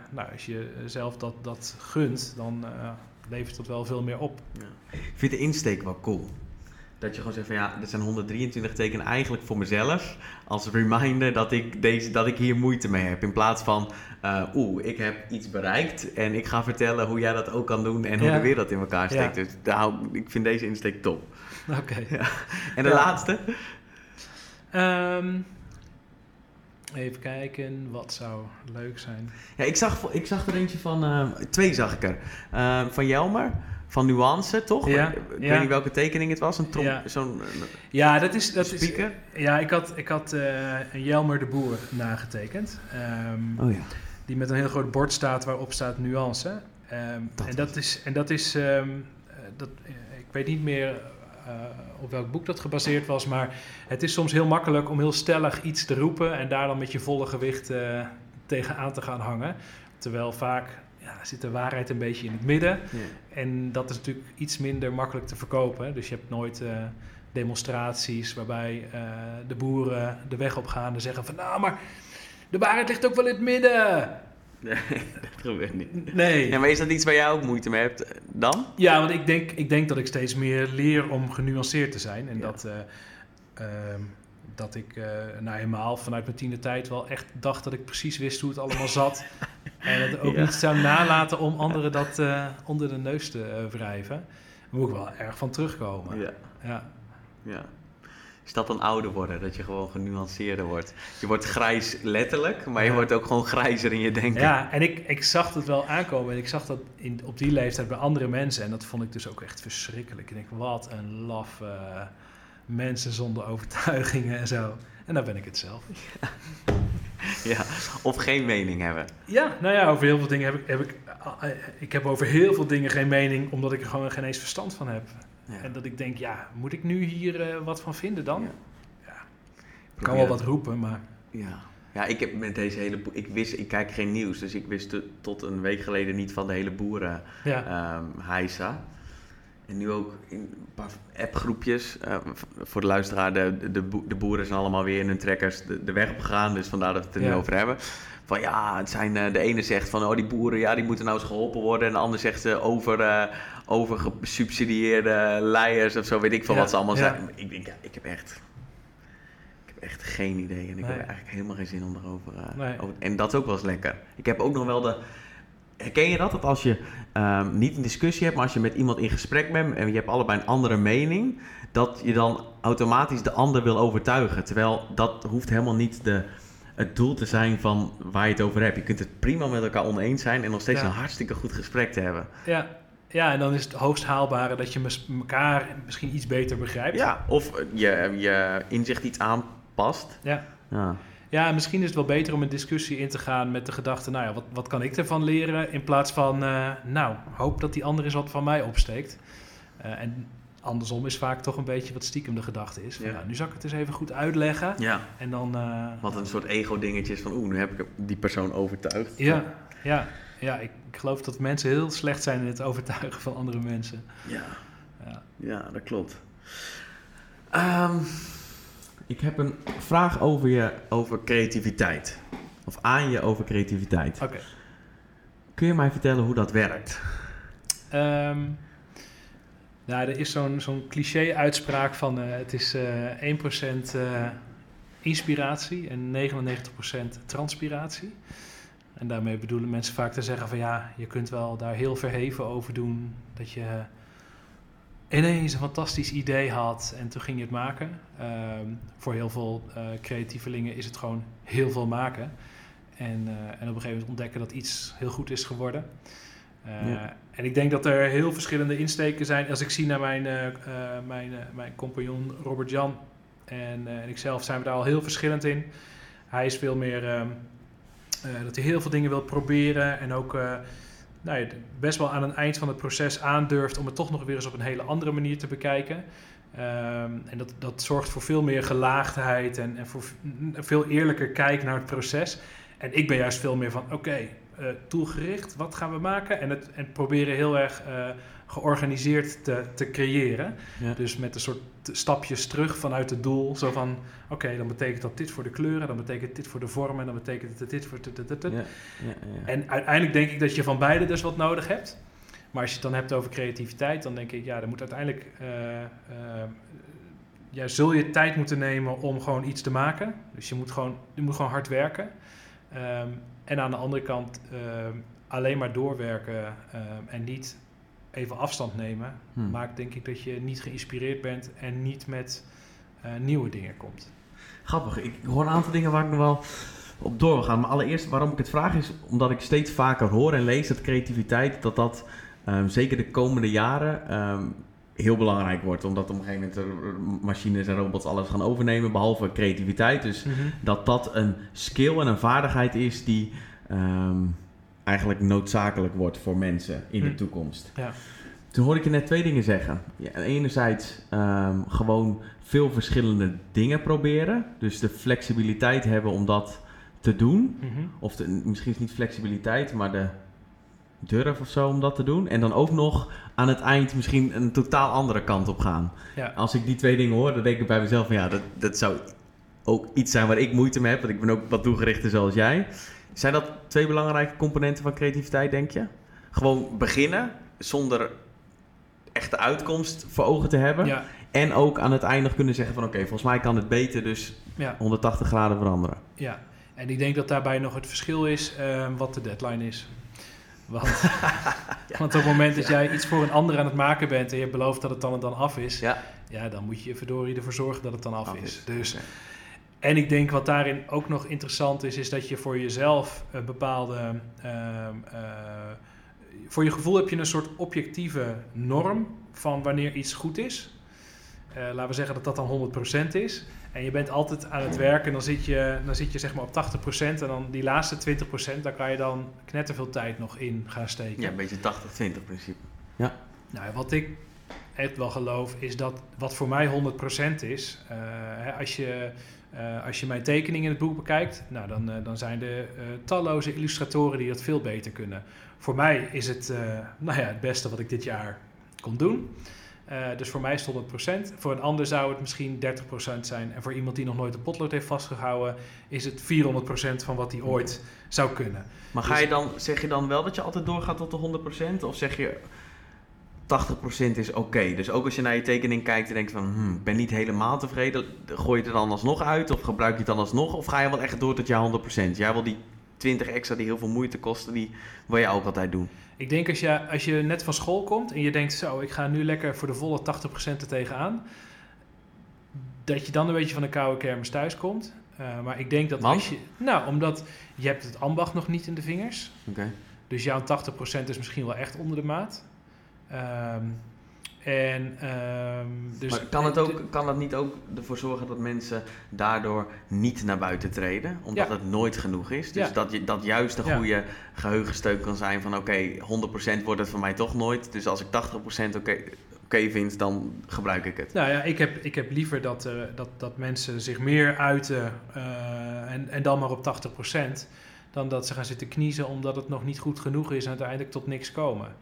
nou, als je zelf dat, dat gunt, dan uh, levert dat wel veel meer op. Ik vind de insteek wel cool. Dat je gewoon zegt van ja, er zijn 123 tekenen eigenlijk voor mezelf. Als reminder dat ik, deze, dat ik hier moeite mee heb. In plaats van, uh, oeh, ik heb iets bereikt en ik ga vertellen hoe jij dat ook kan doen en hoe de wereld in elkaar steekt. Dus nou, ik vind deze insteek top. Oké. Ja. En de laatste? Um, even kijken, wat zou leuk zijn? Ja, ik zag, ik zag er eentje van, uh, twee zag ik er. Uh, van Jelmer van nuance, toch? Ja, ik weet niet welke tekening het was. Een trom, ja. zo'n ja, dat is, dat speaker. Is, ja, ik had, ik had uh, een Jelmer de Boer nagetekend. Um, oh ja. Die met een heel groot bord staat waarop staat nuance. Um, dat en, dat is, en dat is, um, dat, ik weet niet meer uh, op welk boek dat gebaseerd was, maar het is soms heel makkelijk om heel stellig iets te roepen en daar dan met je volle gewicht uh, tegenaan te gaan hangen. Terwijl vaak ja, zit de waarheid een beetje in het midden. En dat is natuurlijk iets minder makkelijk te verkopen. Dus je hebt nooit uh, demonstraties waarbij eh, de boeren de weg op gaan en zeggen van nou, maar de waarheid ligt ook wel in het midden. Nee, dat gebeurt niet. Nee. Ja, maar is dat iets waar jij ook moeite mee hebt eh, dan? Ja, want ik denk, ik denk dat ik steeds meer leer om genuanceerd te zijn. En Ja. dat, eh, ehm, dat ik eh nou helemaal vanuit mijn tiende tijd wel echt dacht dat ik precies wist hoe het allemaal zat. en dat ook Ja. niet zou nalaten om anderen dat eh, onder de neus te eh, wrijven. Daar moet ik wel erg van terugkomen. Ja. Ja. ja. Is dat dan ouder worden? Dat je gewoon genuanceerder wordt? Je wordt grijs letterlijk, maar je Ja. wordt ook gewoon grijzer in je denken. Ja, en ik, ik zag het wel aankomen. En ik zag dat in, op die leeftijd bij andere mensen. En dat vond ik dus ook echt verschrikkelijk. Ik denk, wat een laf eh, mensen zonder overtuigingen en zo. En daar ben ik het zelf. Ja. Of geen mening hebben. Ja, nou ja, over heel veel dingen heb ik... Heb ik, eh, ik heb over heel veel dingen geen mening, omdat ik er gewoon geen eens verstand van heb. Ja. En dat ik denk, ja, moet ik nu hier eh, wat van vinden dan? Ja. Ja. Ik kan wel wat roepen, maar... Ja. Ja, ik heb met deze hele... Ik wist, ik kijk geen nieuws, dus ik wist tot een week geleden niet van de hele boeren Ja, ehm heisa. En nu ook in een paar appgroepjes. eh, voor de luisteraar, de, de, de boeren zijn allemaal weer in hun trekkers de, de weg op gegaan. Dus vandaar dat we het er nu over hebben. Van ja, het zijn, eh, de ene zegt van oh, die boeren ja, die moeten nou eens geholpen worden. En de ander zegt eh, over, eh over gesubsidieerde leiers of zo, weet ik Ja, wat ze allemaal ja. zijn. Ik denk, ja, ik heb echt... Ik heb echt geen idee. En ik Nee. heb eigenlijk helemaal geen zin om erover... Nee. over- en dat is ook wel eens lekker. Ik heb ook nog wel de... Herken je dat? Dat als je ehm, niet een discussie hebt, maar als je met iemand in gesprek bent en je hebt allebei een andere mening, dat je dan automatisch de ander wil overtuigen. Terwijl dat hoeft helemaal niet de, het doel te zijn van waar je het over hebt. Je kunt het prima met elkaar oneens zijn en nog steeds Ja. een hartstikke goed gesprek te hebben. ja. ja, en dan is het hoogst haalbare dat je elkaar misschien iets beter begrijpt. Ja, of je, je inzicht iets aanpast. Ja. Ja. Ja, misschien is het wel beter om een discussie in te gaan met de gedachte, nou ja, wat, wat kan ik ervan leren? In plaats van, eh, nou, hoop dat die ander eens wat van mij opsteekt. Eh, en andersom is vaak toch een beetje wat stiekem de gedachte is. Van, Ja. nou, nu zal ik het eens even goed uitleggen. ja. En dan... eh, Wat een soort ego-dingetje is van, oeh, nu heb ik die persoon overtuigd. Ja, ja, ja ik, ik geloof dat mensen heel slecht zijn in het overtuigen van andere mensen. Ja. Ja. Ja, dat klopt. Ehm, ik heb een vraag over je over creativiteit. Of aan je over creativiteit. Oké. Kun je mij vertellen hoe dat werkt? Ehm, nou, er is zo'n zo'n cliché-uitspraak van eh, het is eh 1% eh, inspiratie en 99% transpiratie. En daarmee bedoelen mensen vaak te zeggen van ja, je kunt wel daar heel verheven over doen dat je ineens een fantastisch idee had en toen ging je het maken. Ehm, voor heel veel eh, creatievelingen is het gewoon heel veel maken. En, eh, en op een gegeven moment ontdekken dat iets heel goed is geworden. Eh, Ja. En ik denk dat er heel verschillende insteken zijn. Als ik zie naar mijn, mijn, mijn compagnon Robert Jan en, en ikzelf zijn we daar al heel verschillend in. Hij is veel meer ehm, eh, dat hij heel veel dingen wil proberen en ook nou ja, best wel aan het eind van het proces aandurft om het toch nog weer eens op een hele andere manier te bekijken. Ehm, en dat, dat zorgt voor veel meer gelaagdheid en, en voor een veel eerlijker kijk naar het proces. En ik ben juist veel meer van, oké, eh, doelgericht, wat gaan we maken? En het en proberen heel erg eh, georganiseerd te, te creëren. Ja. Dus met een soort stapjes terug vanuit het doel. Zo van, oké, dan betekent dat dit voor de kleuren, dan betekent dit voor de vormen, dan betekent het dit voor... dit, dit, dit, dit. Ja, ja, ja. En uiteindelijk denk ik dat je van beide dus wat nodig hebt. Maar als je het dan hebt over creativiteit, dan denk ik, ja, dan moet uiteindelijk... eh, eh, ja, zul je tijd moeten nemen om gewoon iets te maken. Dus je moet gewoon, je moet gewoon hard werken. Ehm, en aan de andere kant ehm, alleen maar doorwerken ehm, en niet even afstand nemen, Hm. maakt denk ik dat je niet geïnspireerd bent en niet met eh, nieuwe dingen komt. Grappig, ik hoor een aantal dingen waar ik nog wel op door wil gaan. Maar allereerst waarom ik het vraag is omdat ik steeds vaker hoor en lees dat creativiteit, dat dat ehm, zeker de komende jaren ehm, heel belangrijk wordt. Omdat op een gegeven moment machines en robots alles gaan overnemen, behalve creativiteit. Dus dat dat een skill en een vaardigheid is die ehm, eigenlijk noodzakelijk wordt voor mensen in de Hm. toekomst. Ja. Toen hoorde ik je net twee dingen zeggen. Ja, enerzijds ehm, gewoon veel verschillende dingen proberen. Dus de flexibiliteit hebben om dat te doen. Mhm. Of de, misschien is het niet flexibiliteit, maar de durf of zo om dat te doen. En dan ook nog aan het eind misschien een totaal andere kant op gaan. Ja. Als ik die twee dingen hoor, dan denk ik bij mezelf van ja, dat, dat zou ook iets zijn waar ik moeite mee heb. Want ik ben ook wat toegerichter zoals jij. Zijn dat twee belangrijke componenten van creativiteit, denk je? Gewoon beginnen zonder echte uitkomst voor ogen te hebben. Ja, En ook aan het eind nog kunnen zeggen van oké, volgens mij kan het beter, dus ja, 180 graden veranderen. ja. En ik denk dat daarbij nog het verschil is ehm, wat de deadline is. Want, want op het moment dat jij iets voor een ander aan het maken bent en je belooft dat het dan en dan af is, Ja, ja, dan moet je verdorie ervoor zorgen dat het dan af, Af is. is, Dus. En ik denk wat daarin ook nog interessant is, is dat je voor jezelf een bepaalde. ehm, eh, voor je gevoel heb je een soort objectieve norm van wanneer iets goed is. Eh, laten we zeggen dat dat dan 100% is. En je bent altijd aan het werken, dan zit je, dan zit je zeg maar op 80% en dan die laatste 20%, daar kan je dan knetterveel tijd nog in gaan steken. ja een beetje 80-20 principe. Nou, wat ik echt wel geloof is dat wat voor mij 100% is, eh, hè, als, je, eh, als je mijn tekeningen in het boek bekijkt, nou, dan, eh, dan zijn er eh, talloze illustratoren die dat veel beter kunnen. Voor mij is het nou ja, het beste wat ik dit jaar kon doen. Dus voor mij is het 100%. Voor een ander zou het misschien 30% zijn. En voor iemand die nog nooit een potlood heeft vastgehouden, is het 400% van wat hij ooit zou kunnen. Maar ga Dus- je dan, zeg je dan wel dat je altijd doorgaat tot de 100%? Of zeg je 80% is oké? Dus ook als je naar je tekening kijkt en denkt van, hmm, ik ben niet helemaal tevreden, gooi je het dan alsnog uit? Of gebruik je het dan alsnog? Of ga je wel echt door tot je 100%? Jij wil die 20 extra die heel veel moeite kosten, die wil je ook altijd doen. Ik denk als je, als je net van school komt en je denkt zo, ik ga nu lekker voor de volle 80% er tegenaan. Dat je dan een beetje van de koude kermis thuis komt. Eh, maar ik denk dat als je... Nou, omdat je hebt het ambacht nog niet in de vingers. Oké. Dus jouw 80% is misschien wel echt onder de maat. Ehm, en ehm, dus... maar kan het, ook, kan het niet ook ervoor zorgen dat mensen daardoor niet naar buiten treden? Omdat Ja. het nooit genoeg is. Dus Ja. dat, je, dat juist een Ja. goede geheugensteun kan zijn van oké, 100% wordt het voor mij toch nooit. Dus als ik 80% oké oké vind, dan gebruik ik het. Nou ja, ik heb, ik heb liever dat, eh, dat, dat mensen zich meer uiten eh, en, en dan maar op 80%, dan dat ze gaan zitten kniezen omdat het nog niet goed genoeg is en uiteindelijk tot niks komen.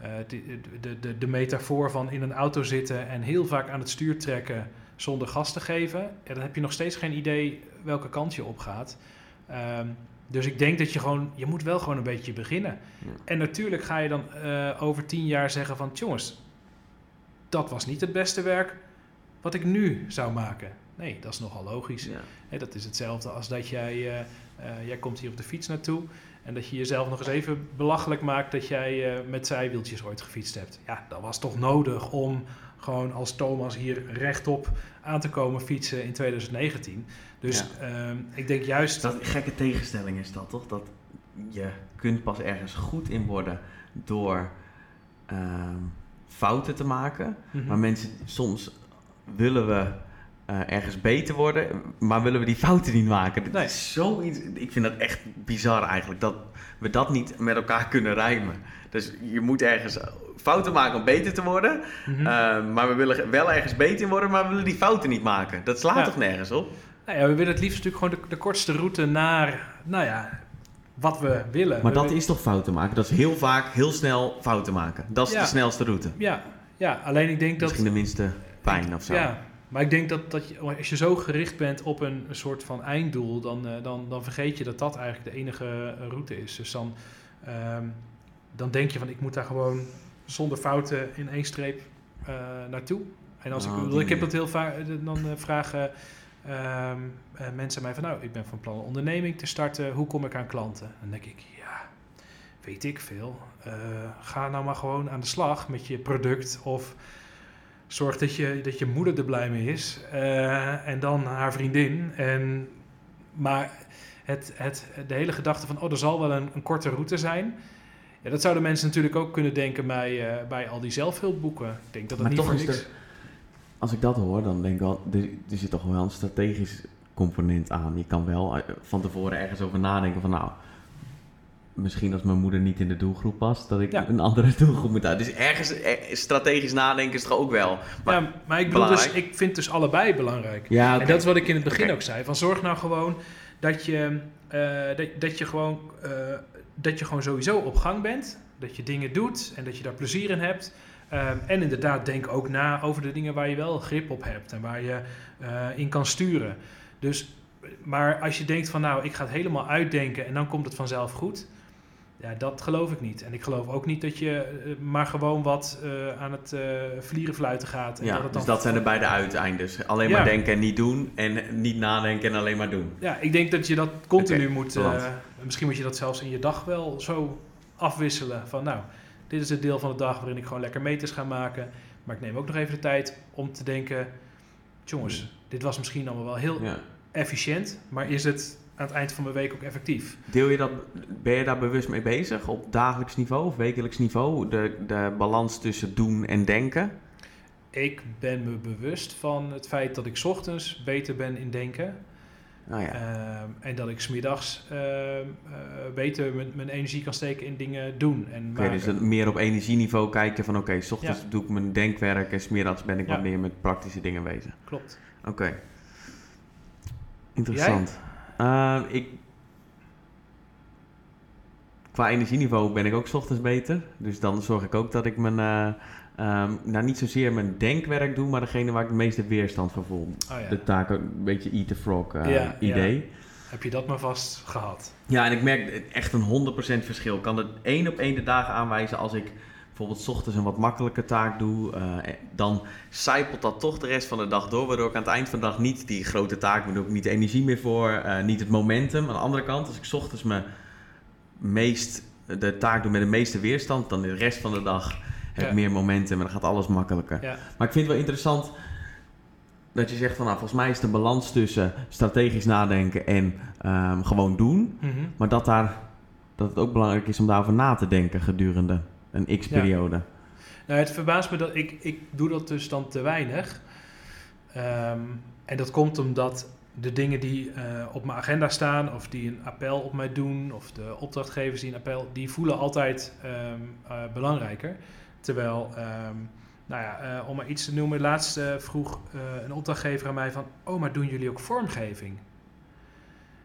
Eh, de, de, de, metafoor van in een auto zitten en heel vaak aan het stuur trekken zonder gas te geven, ja, dan heb je nog steeds geen idee welke kant je op gaat. Ehm, dus ik denk dat je gewoon, je moet wel gewoon een beetje beginnen. Ja. En natuurlijk ga je dan eh, over tien jaar zeggen van, jongens, dat was niet het beste werk wat ik nu zou maken. Nee, dat is nogal logisch. Ja. Dat is hetzelfde als dat jij, eh, jij komt hier op de fiets naartoe en dat je jezelf nog eens even belachelijk maakt dat jij eh, met zijwieltjes ooit gefietst hebt. Ja, dat was toch nodig om gewoon als Thomas hier rechtop aan te komen fietsen in 2019. Dus ehm, ik denk juist... Dat gekke tegenstelling is dat toch? Dat je kunt pas ergens goed in worden door ehm, fouten te maken. Mhm. Maar mensen, soms willen we eh, ergens beter worden, maar willen we die fouten niet maken. Dit Nee. is zoiets, ik vind dat echt bizar eigenlijk, dat we dat niet met elkaar kunnen rijmen. Dus je moet ergens fouten maken om beter te worden, Mhm. eh, maar we willen wel ergens beter worden, maar we willen die fouten niet maken. Dat slaat Ja. toch nergens op? Nou ja, we willen het liefst natuurlijk gewoon de, de kortste route naar, nou ja, wat we willen. Maar We dat is toch fouten maken? Dat is heel vaak heel snel fouten maken. Dat is Ja. de snelste route. Ja, ja, alleen ik denk dat... Misschien de minste pijn of zo. Ja, maar ik denk dat, dat je, als je zo gericht bent op een soort van einddoel, dan, eh, dan, dan vergeet je dat dat eigenlijk de enige eh, route is. Dus dan, ehm, dan denk je van ik moet daar gewoon zonder fouten in één streep eh, naartoe. En als Oh, ik, die bedoel, ik heb dat heel vaak, dan vragen ehm, eh, mensen mij van nou, ik ben van plan een onderneming te starten, hoe kom ik aan klanten? Dan denk ik, ja, weet ik veel. Ga nou maar gewoon aan de slag met je product of zorg dat je, dat je moeder er blij mee is eh, en dan haar vriendin. En, maar het, het, de hele gedachte van, oh, er zal wel een, een korte route zijn. Ja, dat zouden mensen natuurlijk ook kunnen denken bij, eh, bij al die zelfhulpboeken. Ik denk dat het Maar niet toch voor is niks... er- Als ik dat hoor, dan denk ik wel, er, er zit toch wel een strategisch component aan. Je kan wel eh, van tevoren ergens over nadenken van nou, misschien als mijn moeder niet in de doelgroep past, dat ik Ja. een andere doelgroep moet uit. Dus ergens eh, strategisch nadenken is toch ook wel. Maar, ja, maar ik, bedoel dus, ik vind dus allebei belangrijk. ja. En dat is wat ik in het begin ook zei. Van zorg nou gewoon dat je, eh, dat, dat je gewoon, eh, dat je gewoon sowieso op gang bent. dat je dingen doet en dat je daar plezier in hebt. Ehm, en inderdaad, denk ook na over de dingen waar je wel grip op hebt en waar je in kan sturen. Dus, maar als je denkt van nou, ik ga het helemaal uitdenken en dan komt het vanzelf goed. Ja, dat geloof ik niet. En ik geloof ook niet dat je eh, maar gewoon wat eh, aan het uh, vlieren fluiten gaat. En ja, dat het dan dus dat zijn de beide uiteindes. Alleen maar denken en niet doen. En niet nadenken en alleen maar doen. Ja, ik denk dat je dat continu moet. eh, misschien moet je dat zelfs in je dag wel zo afwisselen. Van nou, dit is het deel van de dag waarin ik gewoon lekker meters ga maken. Maar ik neem ook nog even de tijd om te denken: jongens, dit was misschien allemaal wel heel Ja. efficiënt. Maar is het aan het eind van mijn week ook effectief? Deel je dat, ben je daar bewust mee bezig op dagelijks niveau of wekelijks niveau? De, de balans tussen doen en denken? Ik ben me bewust van het feit dat ik 's ochtends beter ben in denken. Nou ja. Ehm, en dat ik smiddags ehm eh beter mijn, mijn energie kan steken in dingen doen en Oké, maken. dus meer op energieniveau kijken van oké, s ochtends Ja. doe ik mijn denkwerk en smiddags ben ik Ja. wat meer met praktische dingen bezig. Klopt. Oké. Interessant. Eh, ik... Qua energieniveau ben ik ook 's ochtends beter. Dus dan zorg ik ook dat ik mijn, eh, ehm, nou niet zozeer mijn denkwerk doe, maar degene waar ik de meeste weerstand voor voel. Oh ja. De taak, ook een beetje eat the frog eh, idee. Heb je dat maar vast gehad? Ja, en ik merk echt een 100% verschil. Ik kan het één op één de dagen aanwijzen als ik bijvoorbeeld 's ochtends een wat makkelijke taak doe. eh, dan zijpelt dat toch de rest van de dag door. Waardoor ik aan het eind van de dag niet die grote taak, doe ik niet de energie meer voor, eh, niet het momentum. Aan de andere kant, als ik 's ochtends mijn meest, de taak doe met de meeste weerstand, dan de rest van de dag heb ik Ja. meer momentum en dan gaat alles makkelijker. Ja. Maar ik vind het wel interessant dat je zegt van nou, volgens mij is de balans tussen strategisch nadenken en ehm, gewoon doen. Mhm. Maar dat, daar, dat het ook belangrijk is om daarover na te denken gedurende een x-periode. Nou, het verbaast me dat ik, ik doe dat dus dan te weinig. Ehm, en dat komt omdat de dingen die eh, op mijn agenda staan, of die een appel op mij doen, of de opdrachtgevers die een appel, die voelen altijd ehm, eh, belangrijker. Terwijl, ehm, nou ja, eh, om maar iets te noemen, laatst vroeg een opdrachtgever aan mij van, oh, maar doen jullie ook vormgeving?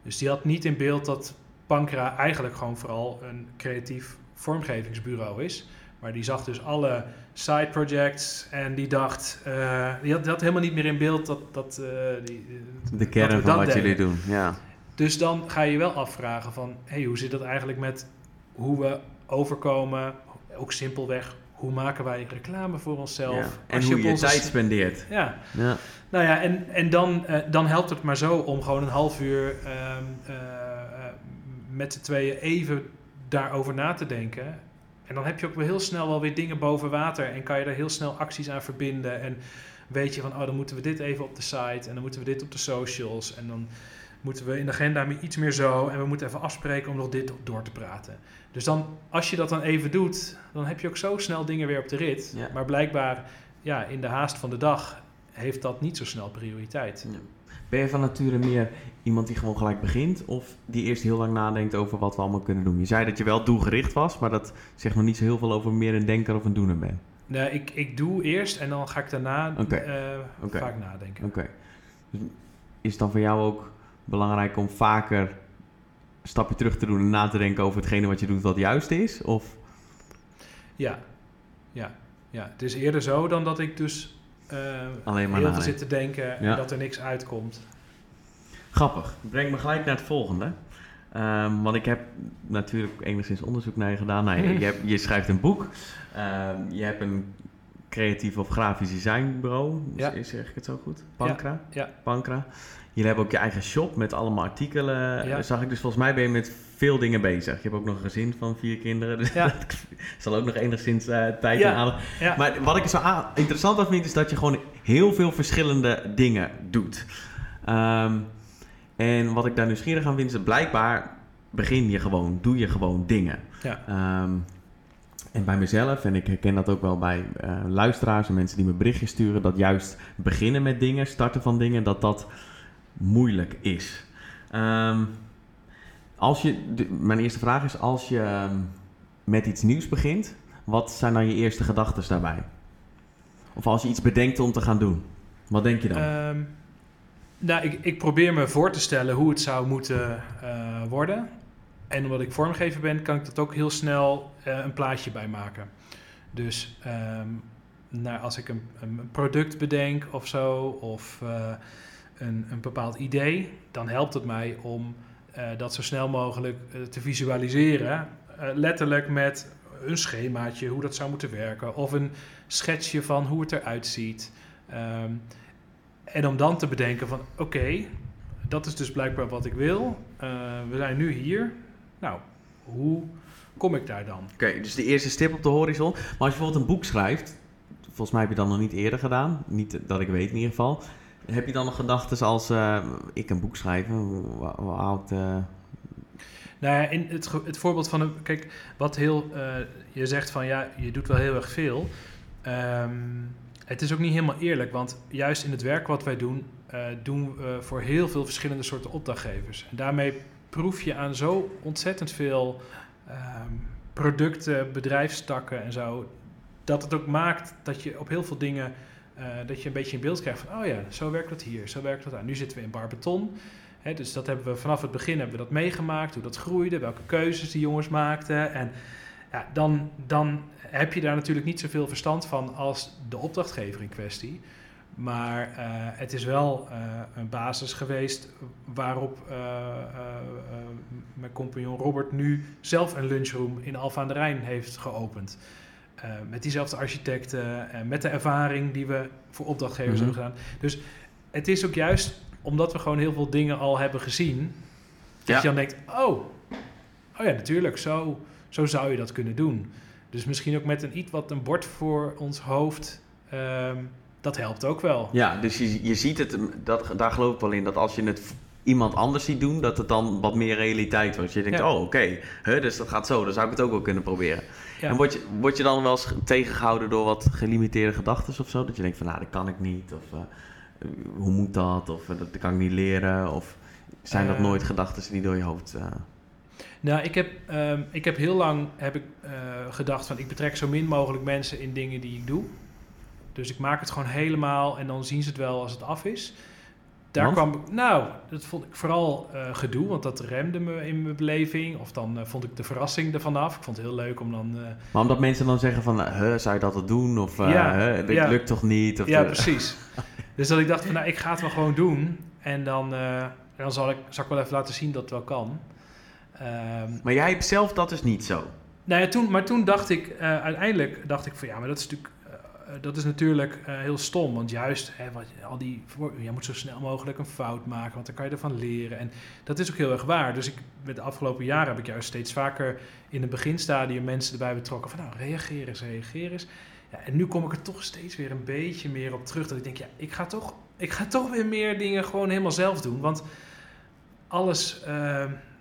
Dus die had niet in beeld dat Pankra eigenlijk gewoon vooral een creatief vormgevingsbureau is. Maar die zag dus alle side projects en die dacht, eh, die, had, die had helemaal niet meer in beeld dat, dat, eh, die, De dat kern van wat deden. jullie doen. Ja. Dus dan ga je je wel afvragen van, hey, hoe zit dat eigenlijk met hoe we overkomen? Ook simpelweg, hoe maken wij reclame voor onszelf? Ja. En Als hoe je onze tijd spendeert. Ja, Ja. nou ja, en, en dan, eh, dan helpt het maar zo om gewoon een half uur ehm, eh, eh, met z'n tweeën even daarover na te denken. En dan heb je ook weer heel snel wel weer dingen boven water en kan je er heel snel acties aan verbinden. En weet je van, oh, dan moeten we dit even op de site en dan moeten we dit op de socials en dan moeten we in de agenda iets meer zo en we moeten even afspreken om nog dit door te praten. Dus dan, als je dat dan even doet, dan heb je ook zo snel dingen weer op de rit. Ja. Maar blijkbaar, ja, in de haast van de dag heeft dat niet zo snel prioriteit. Ben je van nature meer iemand die gewoon gelijk begint? Of die eerst heel lang nadenkt over wat we allemaal kunnen doen? Je zei dat je wel doelgericht was, maar dat zegt nog niet zo heel veel over meer een denker of een doener ben. Nee, ik, ik doe eerst en dan ga ik daarna eh, vaak nadenken. Oké. Dus is het dan voor jou ook belangrijk om vaker een stapje terug te doen en na te denken over hetgene wat je doet wat juist is? Of Ja, ja, ja. Het is eerder zo dan dat ik dus alleen maar heel veel nadenken? zit te denken Ja. en dat er niks uitkomt. Grappig. Breng me gelijk naar het volgende. Ehm, want ik heb natuurlijk enigszins onderzoek naar je gedaan. Nou, je, je, hebt- je schrijft een boek. Ehm, je hebt een creatief of grafisch designbureau. Ja. Is, zeg ik het zo goed? Pankra? ja. Pankra. Jullie hebben ook je eigen shop met allemaal artikelen. Ja. Zag ik dus volgens mij ben je met veel dingen bezig. Je hebt ook nog een gezin van vier kinderen. Dus Ja. dat zal ook nog enigszins eh, tijd Ja. en aandacht Ja. maar wat ik zo interessant aan vind, is dat je gewoon heel veel verschillende dingen doet. Ehm, en wat ik daar nieuwsgierig aan vind, is dat blijkbaar begin je gewoon, doe je gewoon dingen. Ja. Ehm, en bij mezelf, en ik herken dat ook wel bij eh, luisteraars en mensen die me berichtjes sturen, dat juist beginnen met dingen, starten van dingen, dat dat moeilijk is. Ehm, als je, mijn eerste vraag is, als je ehm, met iets nieuws begint, wat zijn dan je eerste gedachten daarbij? Of als je iets bedenkt om te gaan doen, wat denk je dan? Ehm, nou, ik, ik probeer me voor te stellen hoe het zou moeten eh, worden. En omdat ik vormgever ben, kan ik dat ook heel snel uh, een plaatje bij maken. Dus um, nou, als ik een, een, product bedenk of zo, of uh, een, een bepaald idee, dan helpt het mij om dat zo snel mogelijk te visualiseren. letterlijk met een schemaatje, hoe dat zou moeten werken, of een schetsje van hoe het eruit ziet. Um, en om dan te bedenken van oké, dat is dus blijkbaar wat ik wil. We zijn nu hier. Nou, hoe kom ik daar dan? Oké, dus de eerste stip op de horizon. Maar als je bijvoorbeeld een boek schrijft, volgens mij heb je dat nog niet eerder gedaan. Niet dat ik weet in ieder geval. Heb je dan nog gedachten als uh, ik een boek schrijven? Hoe, hoe. Uh... Nou ja, in het, het voorbeeld van een... Kijk, wat heel... je zegt van ja, je doet wel heel erg veel. Um, het is ook niet helemaal eerlijk, want juist in het werk wat wij doen, doen we voor heel veel verschillende soorten opdrachtgevers. En daarmee proef je aan zo ontzettend veel ehm, producten, bedrijfstakken en zo, dat het ook maakt dat je op heel veel dingen, dat je een beetje in beeld krijgt van, oh ja, zo werkt dat hier, zo werkt dat daar. Nu zitten we in Barbeton. Hè, dus dat hebben we vanaf het begin hebben we dat meegemaakt, hoe dat groeide, welke keuzes die jongens maakten. En ja, dan, dan heb je daar natuurlijk niet zoveel verstand van als de opdrachtgever in kwestie. Maar uh, het is wel uh, een basis geweest waarop mijn compagnon Robert nu zelf een lunchroom in Alfa aan de Rijn heeft geopend. Met diezelfde architecten en met de ervaring die we voor opdrachtgevers mm -hmm. hebben gedaan. Dus het is ook juist omdat we gewoon heel veel dingen al hebben gezien, dat je dan denkt: oh, oh ja, natuurlijk, zo, zo zou je dat kunnen doen. Dus misschien ook met een iets wat een bord voor ons hoofd. Um, dat helpt ook wel. Ja, dus je, je ziet het, dat, daar geloof ik wel in, dat als je het iemand anders ziet doen, dat het dan wat meer realiteit wordt. Je denkt, ja. oh oké, okay. dus dat gaat zo, dan zou ik het ook wel kunnen proberen. Ja. En word je, word je dan wel eens tegengehouden door wat gelimiteerde gedachten of zo? Dat je denkt van, nou, dat kan ik niet, of uh, hoe moet dat, of uh, dat kan ik niet leren, of zijn dat nooit gedachten die door je hoofd... Nou, ik heb, um, ik heb heel lang heb ik, gedacht van ik betrek zo min mogelijk mensen in dingen die ik doe. Dus ik maak het gewoon helemaal en dan zien ze het wel als het af is. Daar want? kwam nou, dat vond ik vooral uh, gedoe, want dat remde me in mijn beleving. Of dan uh, vond ik de verrassing ervan af. Ik vond het heel leuk om dan. maar omdat mensen dan zeggen van, zou je dat al doen? Of ja, huh, dit ja. lukt toch niet? Of ja, precies. dus dat ik dacht van, nou, ik ga het wel gewoon doen. En dan, en dan zal, ik, zal ik wel even laten zien dat het wel kan. Um, maar jij hebt zelf dat dus niet zo? Nou ja, toen, maar toen dacht ik, uiteindelijk dacht ik van ja, maar dat is natuurlijk, dat is natuurlijk uh, heel stom. Want juist, hè, wat, al die, je moet zo snel mogelijk een fout maken, want dan kan je ervan leren. En dat is ook heel erg waar. Dus ik, met de afgelopen jaren heb ik juist steeds vaker in het beginstadium mensen erbij betrokken van nou, reageer eens, reageer eens. Ja, en nu kom ik er toch steeds weer een beetje meer op terug. Dat ik denk, ja, ik ga toch, ik ga toch weer meer dingen gewoon helemaal zelf doen. Want alles,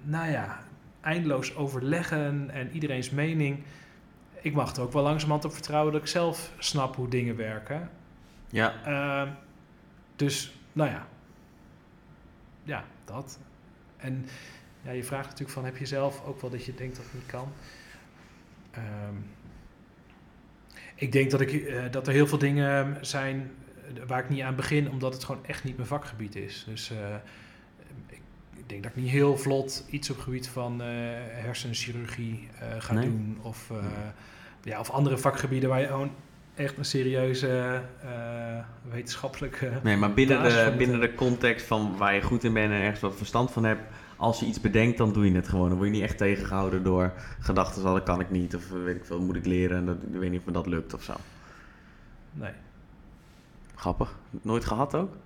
nou ja, eindeloos overleggen en iedereen's mening. Ik mag er ook wel langzamerhand op vertrouwen dat ik zelf snap hoe dingen werken. Ja. Uh, dus, nou ja. Ja, dat. En ja, je vraagt natuurlijk van, heb je zelf ook wel dat je denkt dat het niet kan? Um, ik denk dat, ik, uh, dat er heel veel dingen zijn eh, waar ik niet aan begin, omdat het gewoon echt niet mijn vakgebied is. Dus uh, denk dat ik niet heel vlot iets op het gebied van uh, hersenchirurgie uh, ga nee. doen. Of, uh, ja, of andere vakgebieden waar je gewoon echt een serieuze wetenschappelijke. Nee, maar binnen, de, binnen de context van waar je goed in bent en ergens wat verstand van hebt. Als je iets bedenkt, dan doe je het gewoon. Dan word je niet echt tegengehouden door gedachten als dat kan ik niet. Of weet ik veel, moet ik leren. En dat, ik weet niet of me dat lukt of zo. Nee. Grappig. Nooit gehad ook?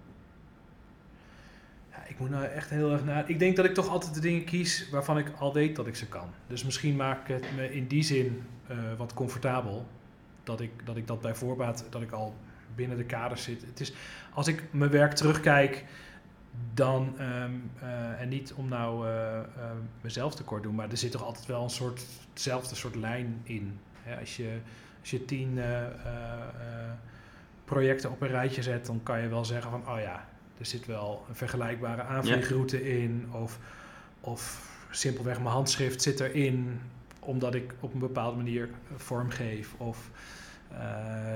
Ik moet nou echt heel erg naar. Ik denk dat ik toch altijd de dingen kies waarvan ik al weet dat ik ze kan. Dus misschien maak ik het me in die zin uh, wat comfortabel. Dat ik, dat ik dat bij voorbaat, dat ik al binnen de kaders zit. Het is, als ik mijn werk terugkijk, dan, um, uh, en niet om nou uh, mezelf tekort te doen, maar er zit toch altijd wel een soort, hetzelfde soort lijn in. Als, je, als je tien projecten op een rijtje zet, dan kan je wel zeggen van, oh ja, er zit wel een vergelijkbare aanvliegroute ja. in. Of, of simpelweg mijn handschrift zit erin omdat ik op een bepaalde manier vorm geef. Of uh,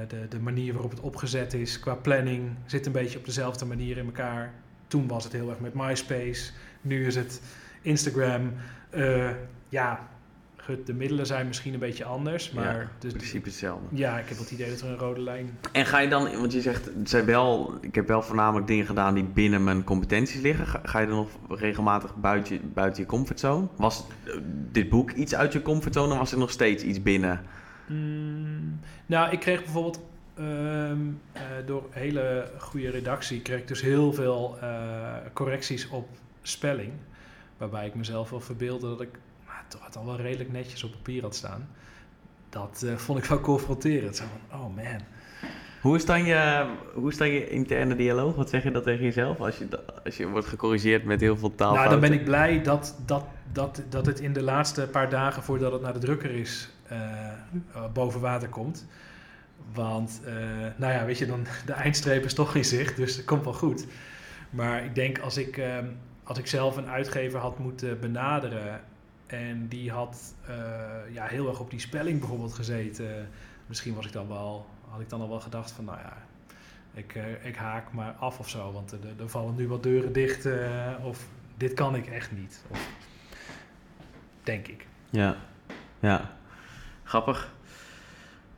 de, de manier waarop het opgezet is qua planning zit een beetje op dezelfde manier in elkaar. Toen was het heel erg met MySpace. Nu is het Instagram. Uh, ja, de middelen zijn misschien een beetje anders, maar Ja, dus, in principe hetzelfde. ja, ik heb het idee dat er een rode lijn. En ga je dan, want je zegt, zijn wel, ik heb wel voornamelijk dingen gedaan die binnen mijn competenties liggen. Ga, ga je dan nog regelmatig buiten, je- buiten je comfortzone? Was dit boek iets uit je comfortzone of was er nog steeds iets binnen? Mm, nou, ik kreeg bijvoorbeeld ehm, eh, door hele goede redactie kreeg ik dus heel veel eh, correcties op spelling, waarbij ik mezelf wel verbeeldde dat ik toch het al wel redelijk netjes op papier had staan. Dat eh, vond ik wel confronterend. Zo van, oh man. Hoe is, dan je, hoe is dan je interne dialoog? Wat zeg je dat tegen jezelf als je, als je wordt gecorrigeerd met heel veel taalfouten? Nou, dan ben ik blij dat, dat, dat, dat het in de laatste paar dagen voordat het naar de drukker is, eh, eh, boven water komt. Want, nou ja, weet je, dan, de eindstreep is toch in zicht, dus het komt wel goed. Maar ik denk als ik, eh, als ik zelf een uitgever had moeten benaderen en die had eh, ja, heel erg op die spelling bijvoorbeeld gezeten, misschien was ik dan wel, had ik dan al wel gedacht van, nou ja, ik, eh, ik haak maar af of zo, want er, vallen nu wat deuren dicht eh, of dit kan ik echt niet. Of, denk ik. Ja, ja. Grappig.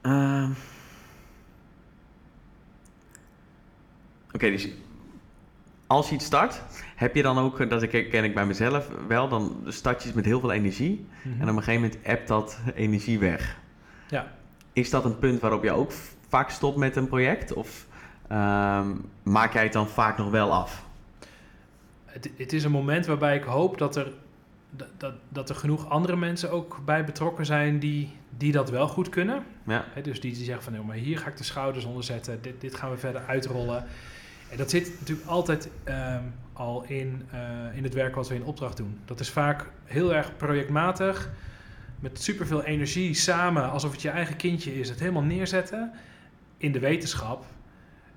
Ehm. Oké, dus als je iets start, heb je dan ook, eh, dat ik- ken ik bij mezelf wel, dan start je iets met heel veel energie en op een gegeven moment appt dat energie weg. Ja. Is dat een punt waarop je ook vaak stopt met een project of ehm, maak jij het dan vaak nog wel af? Het, het is een moment waarbij ik hoop dat er, dat, dat, er genoeg andere mensen ook bij betrokken zijn die, die dat wel goed kunnen. Ja, dus die, die zeggen van, nou, maar hier ga ik de schouders onder zetten, dit, dit gaan we verder uitrollen. En dat zit natuurlijk altijd ehm, al in, eh, in het werk wat we in opdracht doen. Dat is vaak heel erg projectmatig, met superveel energie samen, alsof het je eigen kindje is, het helemaal neerzetten. In de wetenschap,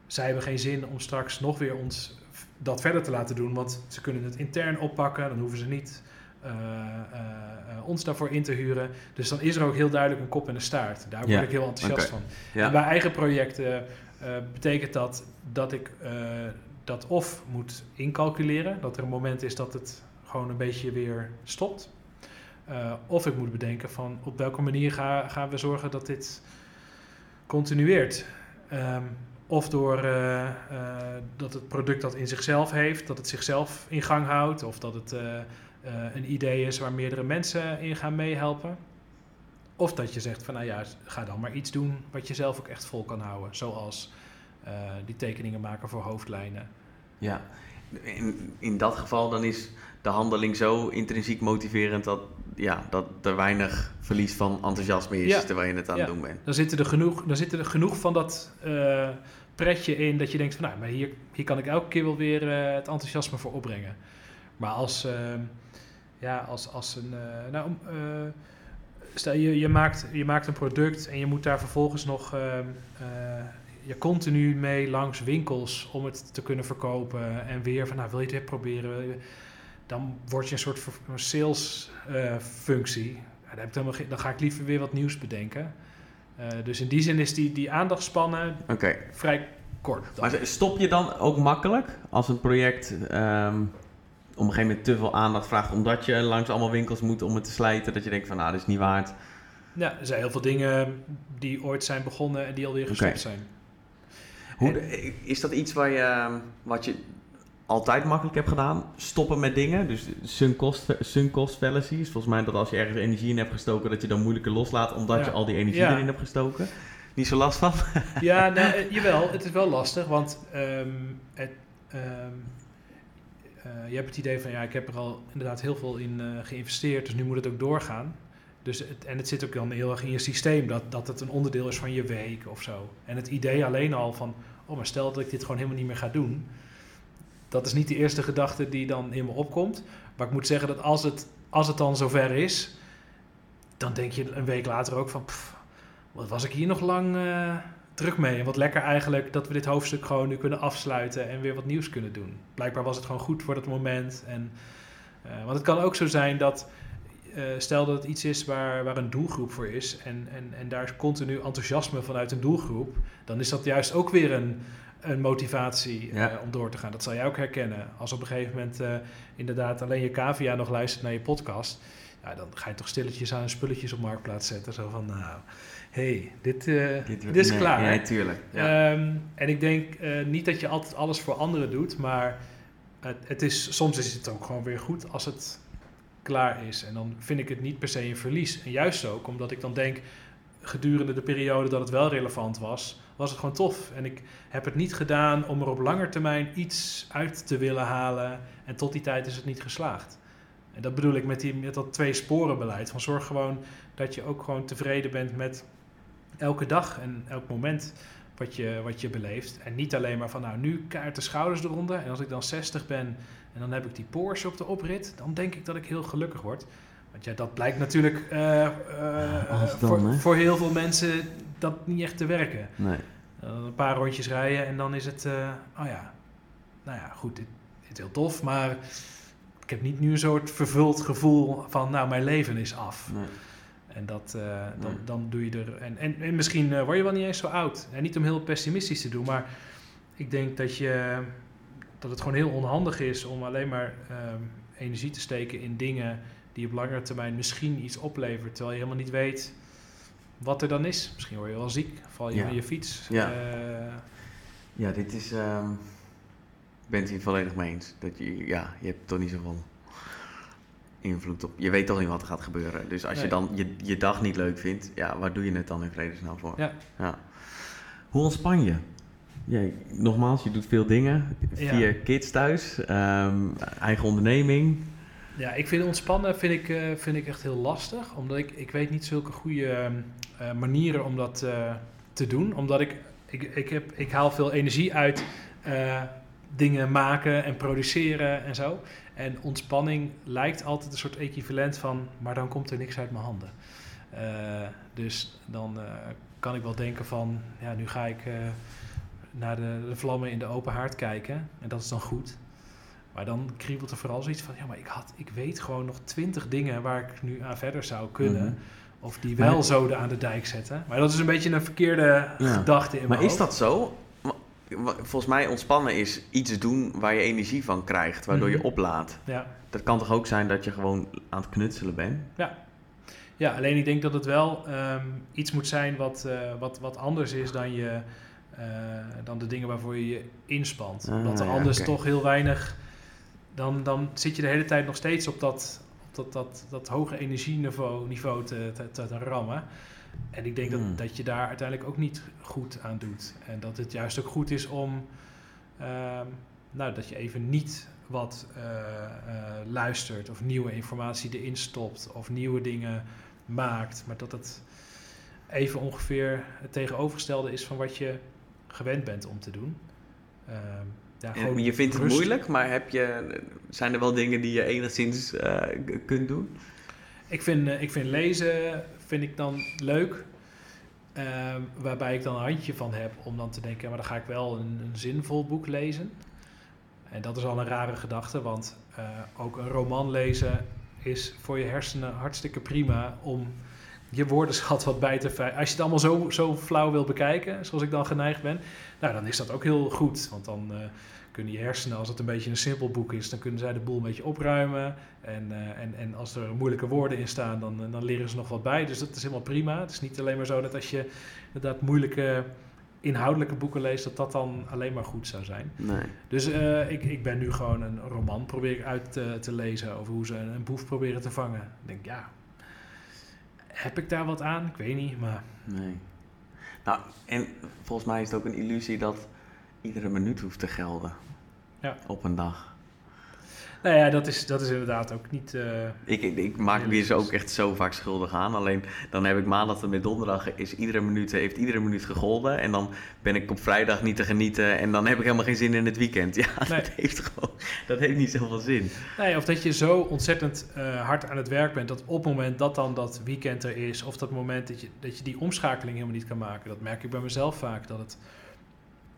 zij hebben geen zin om straks nog weer ons dat verder te laten doen, want ze kunnen het intern oppakken, dan hoeven ze niet eh, eh, ons daarvoor in te huren. Dus dan is er ook heel duidelijk een kop en een staart. Daar word Ja, ik heel enthousiast van. ja. En bij eigen projecten betekent dat dat ik eh, dat of moet incalculeren, dat er een moment is dat het gewoon een beetje weer stopt. Eh, of ik moet bedenken van op welke manier ga, gaan we zorgen dat dit continueert. Ehm, of door eh, eh, dat het product dat in zichzelf heeft, dat het zichzelf in gang houdt. Of dat het eh, eh, een idee is waar meerdere mensen in gaan meehelpen. Of dat je zegt van nou ja, ga dan maar iets doen wat je zelf ook echt vol kan houden. Zoals eh, die tekeningen maken voor hoofdlijnen. Ja, in, in dat geval dan is de handeling zo intrinsiek motiverend dat, ja, dat er weinig verlies van enthousiasme is Ja. terwijl je het aan het doen bent. Dan zitten er genoeg, dan zitten er genoeg van dat eh, pretje in dat je denkt van nou, maar hier, hier kan ik elke keer wel weer eh, het enthousiasme voor opbrengen. Maar als, ja, als, als een, nou, stel je, je, maakt, je maakt een product en je moet daar vervolgens nog eh, eh, je continu mee langs winkels om het te kunnen verkopen en weer van nou wil je het proberen, dan word je een soort sales eh, functie. Ja, dan, heb ik dan ga ik liever weer wat nieuws bedenken. Eh, dus in die zin is die, die aandachtspannen vrij kort. dan. maar stop je dan ook makkelijk als een project ehm, op een gegeven moment te veel aandacht vraagt omdat je langs allemaal winkels moet om het te slijten, dat je denkt van nou, dat is niet waard. Ja, er zijn heel veel dingen die ooit zijn begonnen en die alweer gestopt zijn. Hoe, is dat iets waar je, ehm, wat je altijd makkelijk hebt gedaan? Stoppen met dingen? Dus sunk cost, sunk cost fallacy is volgens mij dat als je ergens energie in hebt gestoken, dat je dan moeilijker loslaat omdat Ja. je al die energie Ja. erin hebt gestoken. Niet zo last van? Ja, nou, eh, jawel, het is wel lastig, want ehm, het, ehm, eh, je hebt het idee van ja, ik heb er al inderdaad heel veel in eh, geïnvesteerd, dus nu moet het ook doorgaan. Dus en het zit ook dan heel erg in je systeem, dat, dat het een onderdeel is van je week of zo. En het idee alleen al van, oh maar stel dat ik dit gewoon helemaal niet meer ga doen. Dat is niet de eerste gedachte die dan in me opkomt. Maar ik moet zeggen dat als het, als het dan zover is, dan denk je een week later ook van, pff, wat was ik hier nog lang eh, druk mee. En wat lekker eigenlijk dat we dit hoofdstuk gewoon nu kunnen afsluiten en weer wat nieuws kunnen doen. Blijkbaar was het gewoon goed voor dat moment. En, eh, want het kan ook zo zijn dat, eh, stel dat het iets is waar, waar een doelgroep voor is en, en, en daar is continu enthousiasme vanuit een doelgroep, dan is dat juist ook weer een, een motivatie eh, om door te gaan. Dat zal jij ook herkennen. Als op een gegeven moment inderdaad alleen je cavia nog luistert naar je podcast, ja, dan ga je toch stilletjes aan spulletjes op marktplaats zetten. Zo van, nou, hey, dit, uh, dit, is nee, klaar. Ja, tuurlijk. Ja. Ehm, en ik denk uh, niet dat je altijd alles voor anderen doet, maar het, het, is, soms is het ook gewoon weer goed als het klaar is. En dan vind ik het niet per se een verlies. En juist ook omdat ik dan denk, gedurende de periode dat het wel relevant was, was het gewoon tof. En ik heb het niet gedaan om er op lange termijn iets uit te willen halen. En tot die tijd is het niet geslaagd. En dat bedoel ik met, die, met dat twee sporen beleid. Van zorg gewoon dat je ook gewoon tevreden bent met elke dag en elk moment wat je, wat je beleeft. En niet alleen maar van nou nu kaart de schouders eronder. En als ik dan 60 ben en dan heb ik die Porsche op de oprit, dan denk ik dat ik heel gelukkig word. Want ja, dat blijkt natuurlijk uh, uh, voor, voor, heel veel mensen dat niet echt te werken. Nee. Uh, een paar rondjes rijden en dan is het, oh ja, nou ja, goed, dit, dit is heel tof, maar ik heb niet nu een soort vervuld gevoel van, nou, mijn leven is af. Nee. En dat, dan, nee. dan doe je er. En, en, en misschien word je wel niet eens zo oud. En niet om heel pessimistisch te doen, maar ik denk dat, je, dat het gewoon heel onhandig is om alleen maar ehm, energie te steken in dingen die op langere termijn misschien iets oplevert, terwijl je helemaal niet weet wat er dan is. Misschien word je wel ziek, val je Ja. van je fiets. Ja. Eh, Ja, dit is. ehm ik ben het hier volledig mee eens. Dat je, ja, je hebt toch niet zoveel invloed op. Je weet toch niet wat er gaat gebeuren. Dus als je dan je, je dag niet leuk vindt, ja, waar doe je het dan in vredesnaam voor? Ja. Hoe ontspan je? Jij, nogmaals, je doet veel dingen. Ja. Vier kids thuis, ehm, eigen onderneming. ja, ik vind ontspannen vind ik, eh, vind ik echt heel lastig, omdat ik, ik weet niet zulke goede ehm, eh, manieren om dat eh, te doen. Omdat ik, ik, ik, heb, ik haal veel energie uit dingen maken en produceren en zo. En ontspanning lijkt altijd een soort equivalent van, maar dan komt er niks uit mijn handen. Eh, dus dan eh, kan ik wel denken van, ja, nu ga ik eh, naar de, de vlammen in de open haard kijken. En dat is dan goed. Maar dan kriebelt er vooral zoiets van, ja, maar ik, had, ik weet gewoon nog twintig dingen waar ik nu aan verder zou kunnen. Mhm. Of die wel Maar- zoden aan de dijk zetten. Maar dat is een beetje een verkeerde Ja. gedachte in Maar is dat zo? Volgens mij ontspannen is iets doen waar je energie van krijgt, waardoor Mhm. je oplaadt. Ja. Dat kan toch ook zijn dat je gewoon aan het knutselen bent? ja, alleen ik denk dat het wel ehm, iets moet zijn wat, eh, wat, wat anders is dan, je, eh, dan de dingen waarvoor je je inspant. Ah, Omdat er ja, anders toch heel weinig... Dan, dan zit je de hele tijd nog steeds op dat, op dat, dat, dat hoge energieniveau niveau te, te, te rammen. En ik denk Hmm. dat, dat je daar uiteindelijk ook niet goed aan doet. En dat het juist ook goed is om... ehm, nou, dat je even niet wat eh, eh, luistert of nieuwe informatie erin stopt of nieuwe dingen maakt, maar dat het even ongeveer het tegenovergestelde is van wat je gewend bent om te doen. Ehm, ja, je vindt het rust. moeilijk, maar heb je, zijn er wel dingen die je enigszins eh, kunt doen? Ik vind, ik vind lezen vind ik dan leuk. Ehm, waarbij ik dan een handje van heb om dan te denken, maar dan ga ik wel een, zinvol boek lezen. En dat is al een rare gedachte, want eh, ook een roman lezen is voor je hersenen hartstikke prima om je woordenschat wat bij te vijgen. Als je het allemaal zo, zo flauw wil bekijken, zoals ik dan geneigd ben, nou, dan is dat ook heel goed. Want dan eh, kunnen je hersenen, als het een beetje een simpel boek is, dan kunnen zij de boel een beetje opruimen. En, eh, en, en als er moeilijke woorden in staan, dan, eh, dan leren ze nog wat bij. Dus dat is helemaal prima. Het is niet alleen maar zo dat als je inderdaad moeilijke inhoudelijke boeken leest, dat dat dan alleen maar goed zou zijn. Nee. Dus eh, ik, ik ben nu gewoon een roman probeer ik uit te, te lezen over hoe ze een, een boef proberen te vangen. Ik denk, ja, heb ik daar wat aan? Ik weet niet, maar nee. Nou, en volgens mij is het ook een illusie dat iedere minuut hoeft te gelden. Ja. Op een dag. nou ja, dat is, dat is inderdaad ook niet... eh, Ik, ik, ik maak me hier ook echt zo vaak schuldig aan. Alleen dan heb ik maandag tot met donderdag is iedere minuut, heeft iedere minuut gegolden. En dan ben ik op vrijdag niet te genieten. En dan heb ik helemaal geen zin in het weekend. Ja, Nee. dat heeft gewoon dat heeft niet zoveel zin. Nee, of dat je zo ontzettend eh, hard aan het werk bent dat op het moment dat dan dat weekend er is, of dat moment dat je, dat je die omschakeling helemaal niet kan maken. Dat merk ik bij mezelf vaak. Dat het,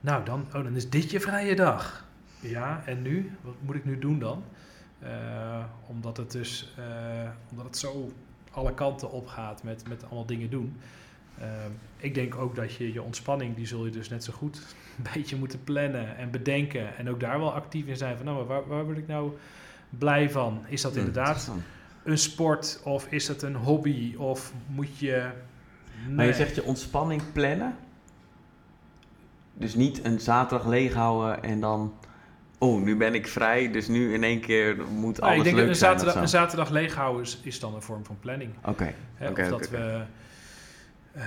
nou dan, oh, dan is dit je vrije dag. Ja, en nu? Wat moet ik nu doen dan? Eh, omdat het dus, eh, omdat het zo alle kanten op gaat met, met allemaal dingen doen. Eh, ik denk ook dat je je ontspanning, die zul je dus net zo goed een beetje moeten plannen en bedenken. En ook daar wel actief in zijn van, nou, maar waar, waar word ik nou blij van? Is dat Hmm, inderdaad een sport of is het een hobby of moet je... Maar je Nee. zegt je ontspanning plannen. Dus niet een zaterdag leeghouden en dan... Oh, nu ben ik vrij, dus nu in één keer moet alles ik denk dat een zijn. zaterdag, een zaterdag leeghouden is, is dan een vorm van planning. Oké, of dat, we, eh,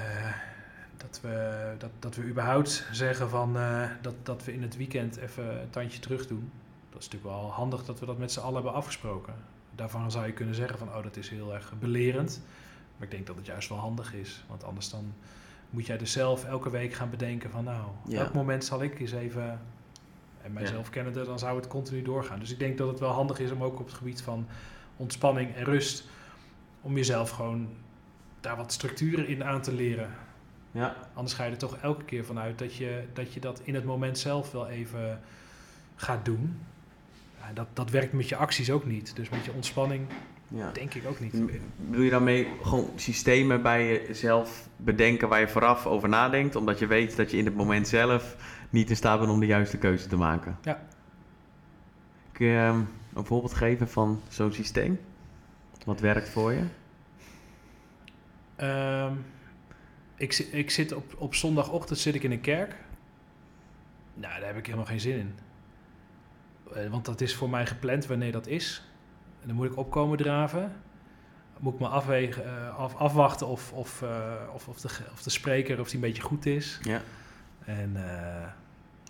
dat, we, dat, dat we überhaupt zeggen van, eh, dat, dat we in het weekend even een tandje terug doen. Dat is natuurlijk wel handig dat we dat met z'n allen hebben afgesproken. Daarvan zou je kunnen zeggen van, oh dat is heel erg belerend. Maar ik denk dat het juist wel handig is. Want anders dan moet jij dus zelf elke week gaan bedenken van, nou, Ja. welk moment zal ik eens even... En mijzelf kennende, dan zou het continu doorgaan. Dus ik denk dat het wel handig is om ook op het gebied van ontspanning en rust... om jezelf gewoon daar wat structuren in aan te leren. ja. Anders ga je er toch elke keer vanuit dat je dat, je dat in het moment zelf wel even gaat doen. Ja, dat, dat werkt met je acties ook niet. Dus met je ontspanning ja. denk ik ook niet. Bedoel je daarmee gewoon systemen bij jezelf bedenken waar je vooraf over nadenkt, omdat je weet dat je in het moment zelf niet in staat bent om de juiste keuze te maken? Ja. Kun je ehm, een voorbeeld geven van zo'n systeem? Wat werkt voor je? Ehm, ik, ik zit op, op zondagochtend zit ik in een kerk. Nou, daar heb ik helemaal geen zin in. Eh, Want dat is voor mij gepland wanneer dat is. En dan moet ik opkomen draven. Moet ik me afwegen, eh, af, afwachten of, of, eh, of, of, de, of de spreker of die een beetje goed is. Ja. En eh,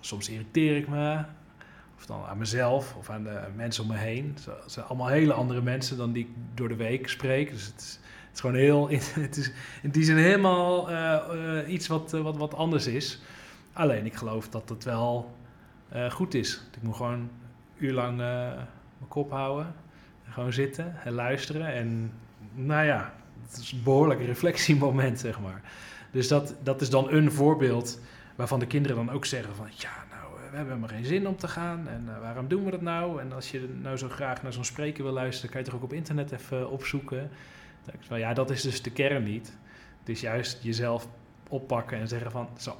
soms irriteer ik me. Of dan aan mezelf of aan de mensen om me heen. Het zijn allemaal hele andere mensen dan die ik door de week spreek. Dus het is, het is gewoon heel... Het is in die zin helemaal iets wat, wat, wat anders is. Alleen ik geloof dat het wel goed is. Ik moet gewoon een uur lang mijn kop houden. Gewoon zitten en luisteren. En nou ja, het is een behoorlijk reflectiemoment, zeg maar. Dus dat, dat is dan een voorbeeld waarvan de kinderen dan ook zeggen van... ja, nou, eh, we hebben helemaal geen zin om te gaan. En eh, waarom doen we dat nou? En als je nou zo graag naar zo'n spreker wil luisteren... kan je toch ook op internet even opzoeken. Van, ja, dat is dus de kern niet. Het is juist jezelf oppakken en zeggen van... zo,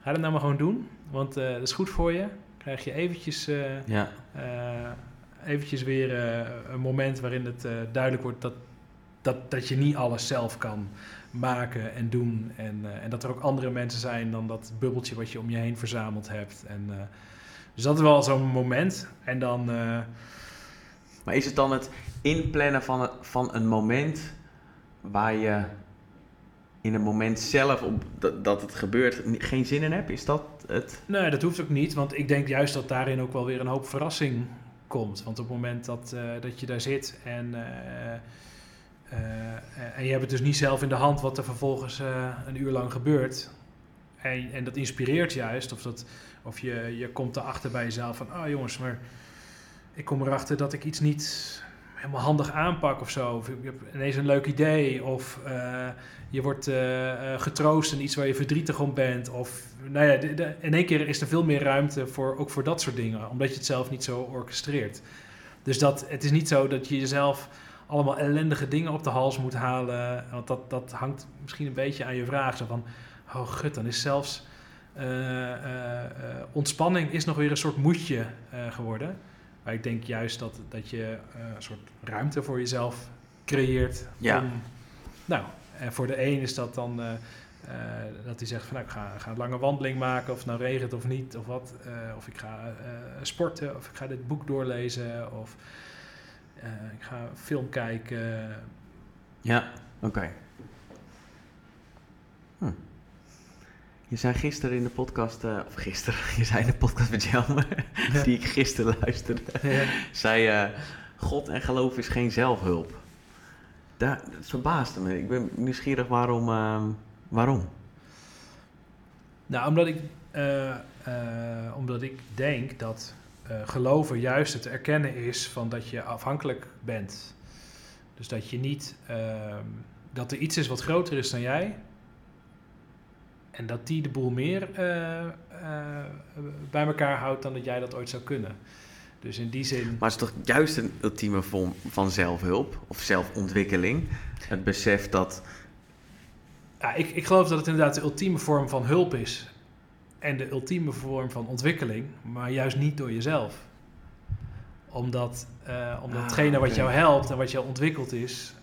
ga dat nou maar gewoon doen. Want eh, dat is goed voor je. Krijg je eventjes... Ja. Eventjes weer eh, een moment waarin het eh, duidelijk wordt dat, dat, dat je niet alles zelf kan maken en doen. En, eh, en dat er ook andere mensen zijn dan dat bubbeltje wat je om je heen verzameld hebt. En, dus dat is wel zo'n moment. En dan, Maar is het dan het inplannen van, het- van een moment waar je in het moment zelf op dat, dat het gebeurt geen zin in hebt? Is dat het? nee, dat hoeft ook niet. Want ik denk juist dat daarin ook wel weer een hoop verrassing komt. Want op het moment dat, eh, dat je daar zit en, eh, eh, en je hebt het dus niet zelf in de hand wat er vervolgens een uur lang gebeurt. En, en dat inspireert juist. Of, dat, of je, je komt erachter bij jezelf van, ah jongens, maar ik kom erachter dat ik iets niet helemaal handig aanpak of zo. Of je hebt ineens een leuk idee. Of eh, je wordt eh, eh, getroost in iets waar je verdrietig om bent. Of nou ja, in één keer is er veel meer ruimte voor, ook voor dat soort dingen. Omdat je het zelf niet zo orchestreert. Dus dat, het is niet zo dat je jezelf allemaal ellendige dingen op de hals moet halen. Want dat, dat hangt misschien een beetje aan je vraag. Zo van, oh gut, dan is zelfs ontspanning is nog weer een soort moedje geworden. Maar ik denk juist dat, dat je eh, een soort ruimte voor jezelf creëert. Ja. Om, nou, en voor de een is dat dan eh, eh, dat hij zegt van nou, ik ga, ga een lange wandeling maken, of nou regent of niet, of wat. of ik ga sporten, of ik ga dit boek doorlezen, of ik ga een film kijken. Ja, oké. Hm. Je zei gisteren in de podcast, eh, of gisteren, je zei in de podcast met Jelmer, die ik gisteren luisterde, zei eh, God en geloof is geen zelfhulp. Daar, dat verbaasde me. Ik ben nieuwsgierig waarom. ehm, waarom? Nou, omdat ik, eh, omdat ik denk dat geloven juist het erkennen is van dat je afhankelijk bent. Dus dat je niet, ehm, dat er iets is wat groter is dan jij. En dat die de boel meer eh, eh, bij elkaar houdt dan dat jij dat ooit zou kunnen. Dus in die zin. Maar het is toch juist een ultieme vorm van zelfhulp of zelfontwikkeling? Het besef dat. Ja, ik, ik geloof dat het inderdaad de ultieme vorm van hulp is. En de ultieme vorm van ontwikkeling, maar juist niet door jezelf. Omdat, uh, omdat Ah, hetgene wat jou helpt en wat jou ontwikkeld is,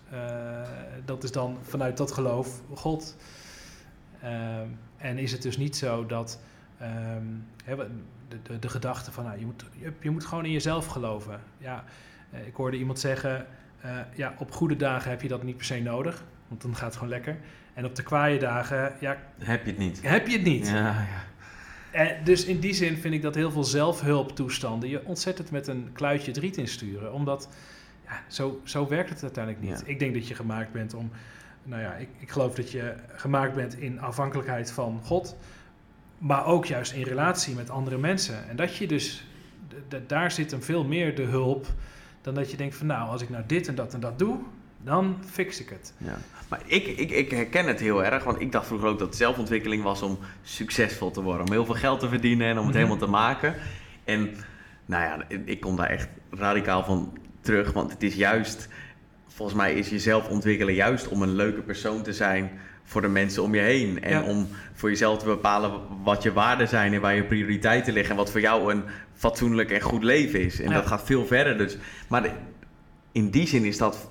dat is dan vanuit dat geloof God. Ehm, en is het dus niet zo dat ehm, de, de, de gedachte van nou, je, moet, je, je moet gewoon in jezelf geloven. Ja, eh, ik hoorde iemand zeggen, eh, ja, op goede dagen heb je dat niet per se nodig, want dan gaat het gewoon lekker. En op de kwaaie dagen, ja, Heb je het niet? heb je het niet. Ja, ja. En dus in die zin vind ik dat heel veel zelfhulptoestanden je ontzettend met een kluitje driet insturen. Omdat ja, zo, zo werkt het uiteindelijk niet. Ja. Ik denk dat je gemaakt bent om. Nou ja, ik, ik geloof dat je gemaakt bent in afhankelijkheid van God. Maar ook juist in relatie met andere mensen. En dat je dus. daar zit hem veel meer de hulp. Dan dat je denkt van nou, als ik nou dit en dat en dat doe, dan fix ik het. Ja. Maar ik, ik, ik herken het heel erg, want ik dacht vroeger ook dat zelfontwikkeling was om succesvol te worden. Om heel veel geld te verdienen en om het Mhm. helemaal te maken. En nou ja, ik kom daar echt radicaal van terug, want het is juist, volgens mij is jezelf ontwikkelen juist om een leuke persoon te zijn voor de mensen om je heen. En Ja. om voor jezelf te bepalen wat je waarden zijn en waar je prioriteiten liggen. En wat voor jou een fatsoenlijk en goed leven is. En Ja. dat gaat veel verder. Dus. Maar de- in die zin is dat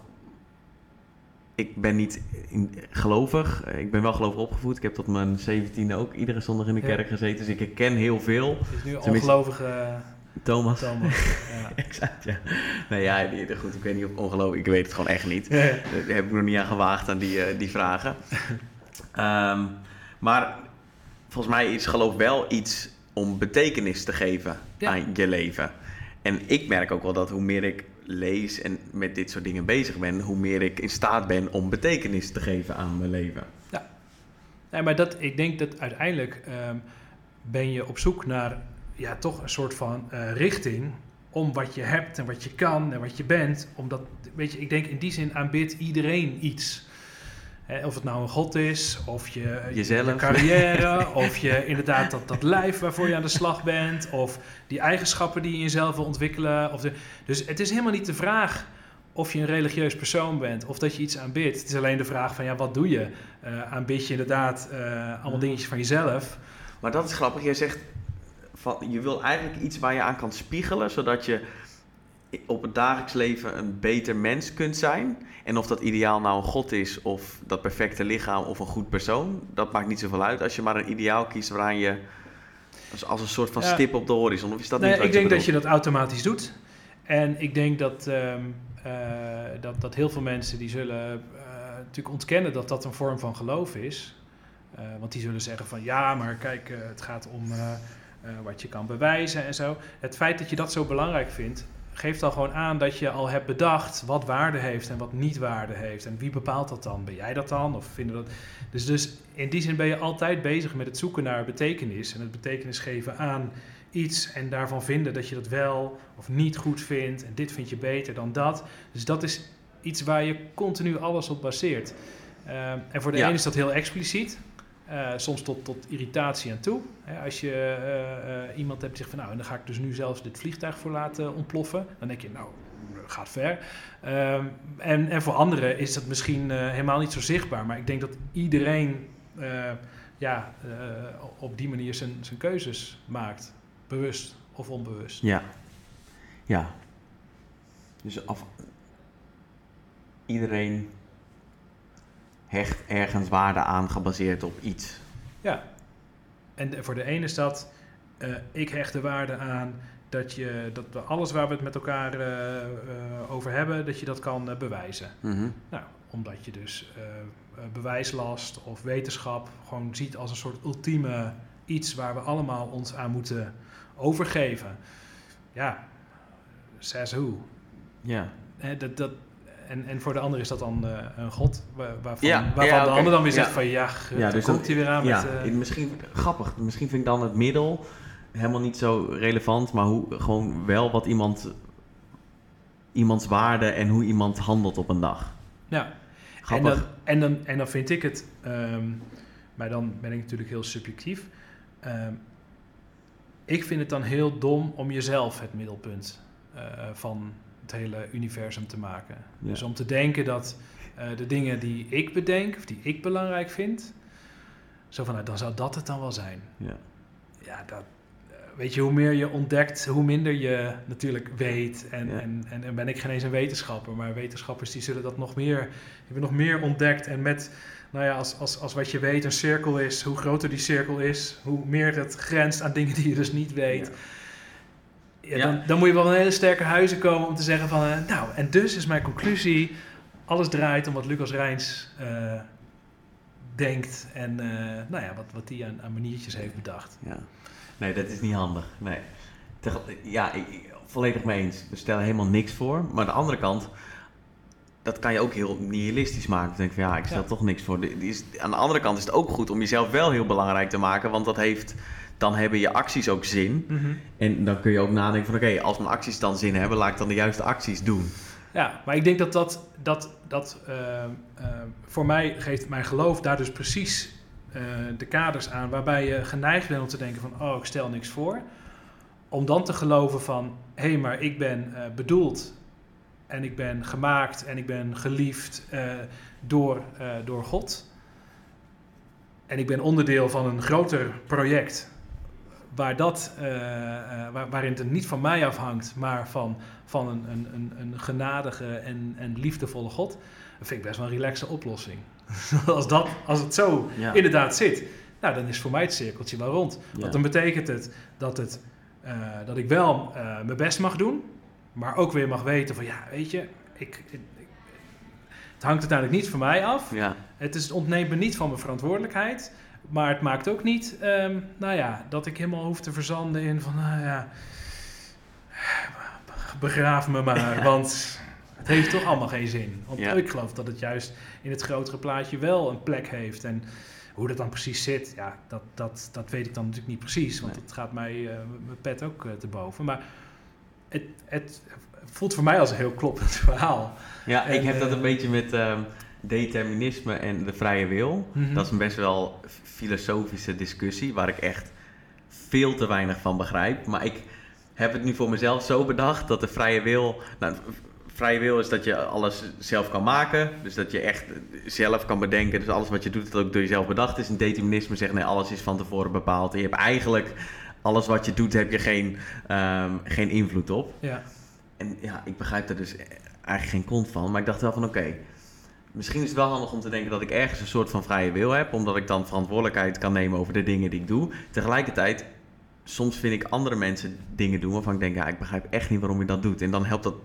ik ben niet in, gelovig. Ik ben wel gelovig opgevoed. Ik heb tot mijn 17e ook iedere zondag in de kerk gezeten. Dus ik herken heel veel. Het is nu ongelovige Thomas. Thomas. ja. exact, ja. Nee, ja, die- goed, ik weet niet of ongelovig. Ik weet het gewoon echt niet. Daar heb ik nog niet aan gewaagd aan die, eh, die vragen. Ehm, maar volgens mij is geloof wel iets om betekenis te geven Ja. aan je leven. En ik merk ook wel dat hoe meer ik lees en met dit soort dingen bezig ben, hoe meer ik in staat ben om betekenis te geven aan mijn leven. Nee, maar dat, ik denk dat uiteindelijk ehm, ben je op zoek naar ja, toch een soort van eh, richting om wat je hebt en wat je kan en wat je bent. Omdat, weet je, ik denk in die zin aanbidt iedereen iets. Hè, of het nou een god is, of je, Jezelf. je carrière, of je inderdaad dat, dat lijf waarvoor je aan de slag bent, of die eigenschappen die je in jezelf wil ontwikkelen. Of de, dus het is helemaal niet de vraag of je een religieus persoon bent of dat je iets aanbidt. Het is alleen de vraag van ja, wat doe je? Eh aanbid je inderdaad eh, allemaal dingetjes van jezelf? Maar dat is grappig. Jij zegt van je wil eigenlijk iets waar je aan kan spiegelen, zodat je op het dagelijks leven een beter mens kunt zijn. En of dat ideaal nou een god is, of dat perfecte lichaam, of een goed persoon, dat maakt niet zoveel uit als je maar een ideaal kiest waaraan je als, als een soort van stip op de horizon. Of is dat Nee, niet ik denk dat je dat automatisch doet. En ik denk dat, ehm, eh, dat, dat heel veel mensen die zullen eh, natuurlijk ontkennen dat dat een vorm van geloof is. Eh, want die zullen zeggen van ja, maar kijk, het gaat om wat je kan bewijzen en zo. Het feit dat je dat zo belangrijk vindt, geeft al gewoon aan dat je al hebt bedacht wat waarde heeft en wat niet waarde heeft. En wie bepaalt dat dan? Ben jij dat dan? Of vinden dat... Dus, dus in die zin ben je altijd bezig met het zoeken naar betekenis en het betekenis geven aan iets en daarvan vinden dat je dat wel of niet goed vindt en dit vind je beter dan dat. Dus dat is iets waar je continu alles op baseert. Ehm, en voor de Ja. ene is dat heel expliciet, eh, soms tot, tot irritatie aan toe. Als je eh, eh, iemand hebt die zegt van nou, en dan ga ik dus nu zelfs dit vliegtuig voor laten ontploffen, dan denk je nou, gaat ver. Ehm, en, en voor anderen is dat misschien helemaal niet zo zichtbaar, maar ik denk dat iedereen ja, op die manier zijn, zijn keuzes maakt. Bewust of onbewust. Ja. Ja. Dus af... iedereen hecht ergens waarde aan gebaseerd op iets. Ja. En voor de ene is dat, eh, ik hecht de waarde aan dat, je, dat we alles waar we het met elkaar eh, eh, over hebben, dat je dat kan bewijzen. Mhm. Nou, omdat je dus bewijslast of wetenschap gewoon ziet als een soort ultieme iets waar we allemaal ons aan moeten overgeven. Ja, says who. Ja. Hè, dat, dat, en, en voor de ander is dat dan eh, een god, wa- waarvan, Ja, waarvan ja, de ander dan weer Ja. zegt van ja, Ja, dan dus komt hij weer aan ja, met... eh, misschien grappig. Misschien vind ik dan het middel helemaal niet zo relevant, maar hoe, gewoon wel wat iemand, iemands waarde en hoe iemand handelt op een dag. ja. En Grappig. dan, en, dan, en dan vind ik het, ehm, maar dan ben ik natuurlijk heel subjectief. Ehm, ik vind het dan heel dom om jezelf het middelpunt eh, van het hele universum te maken. Ja. Dus om te denken dat eh, de dingen die ik bedenk, of die ik belangrijk vind, zo van, nou, dan zou dat het dan wel zijn. Ja. Ja, dat, eh, weet je, hoe meer je ontdekt, hoe minder je natuurlijk weet. En, Ja. en, en, en ben ik geen eens een wetenschapper, maar wetenschappers die zullen dat nog meer, hebben nog meer ontdekt. En met, nou ja, als, als, als wat je weet een cirkel is, hoe groter die cirkel is, hoe meer het grenst aan dingen die je dus niet weet. Ja, Ja. dan, dan moet je wel een hele sterke huizen komen om te zeggen van, eh, nou, en dus is mijn conclusie, alles draait om wat Lucas Rijns eh, denkt en eh, nou ja, wat, wat hij aan, aan maniertjes heeft bedacht. Ja. Nee, dat is niet handig. Nee. Ja, ik, ik- volledig mee eens. We stellen helemaal niks voor. Maar aan de andere kant, dat kan je ook heel nihilistisch maken. Dan denk ik van ja, ik stel Ja. toch niks voor. Die is, aan de andere kant is het ook goed om jezelf wel heel belangrijk te maken. Want dat heeft, dan hebben je acties ook zin. En dan kun je ook nadenken van oké, als mijn acties dan zin hebben, laat ik dan de juiste acties doen. Ja, maar ik denk dat dat, dat, dat eh, eh, voor mij geeft mijn geloof daar dus precies eh, de kaders aan waarbij je geneigd bent om te denken van oh, ik stel niks voor. Om dan te geloven van hé, hey, maar ik ben bedoeld en ik ben gemaakt en ik ben geliefd door, door God. En ik ben onderdeel van een groter project waar dat, eh, eh, waar, waarin het niet van mij afhangt, maar van, van een, een, een, een genadige en, en liefdevolle God. Dat vind ik best wel een relaxe oplossing. als, dat, als het zo Ja. inderdaad zit, nou, dan is voor mij het cirkeltje wel rond. Ja. Want dan betekent het dat, het, eh, dat ik wel mijn best mag doen, maar ook weer mag weten van ja, weet je, ik- het hangt uiteindelijk niet van mij af. Ja, Het, is, het ontneemt me niet van mijn verantwoordelijkheid. Maar het maakt ook niet, ehm, nou ja, dat ik helemaal hoef te verzanden in van, nou ja, begraaf me maar, want het heeft toch allemaal geen zin. Want Ja. ik geloof dat het juist in het grotere plaatje wel een plek heeft. En hoe dat dan precies zit, ja, dat, dat, dat weet ik dan natuurlijk niet precies, want Nee. het gaat mij eh, mijn pet ook eh, te boven. Maar het, het voelt voor mij als een heel kloppend verhaal. ja ik heb dat eh, een beetje met ehm, determinisme en de vrije wil. Mhm. Dat is best wel filosofische discussie waar ik echt veel te weinig van begrijp. Maar ik heb het nu voor mezelf zo bedacht dat de vrije wil. Nou, vrije wil is dat je alles zelf kan maken. Dus dat je echt zelf kan bedenken. Dus alles wat je doet, dat ook door jezelf bedacht is. En determinisme zegt nee, alles is van tevoren bepaald. En je hebt eigenlijk alles wat je doet, heb je geen, ehm, geen invloed op. Ja, En ja, ik begrijp er dus eigenlijk geen kont van. Maar ik dacht wel van oké, misschien is het wel handig om te denken dat ik ergens een soort van vrije wil heb. Omdat ik dan verantwoordelijkheid kan nemen over de dingen die ik doe. Tegelijkertijd, soms vind ik andere mensen dingen doen waarvan ik denk, ja, ik begrijp echt niet waarom je dat doet. En dan helpt dat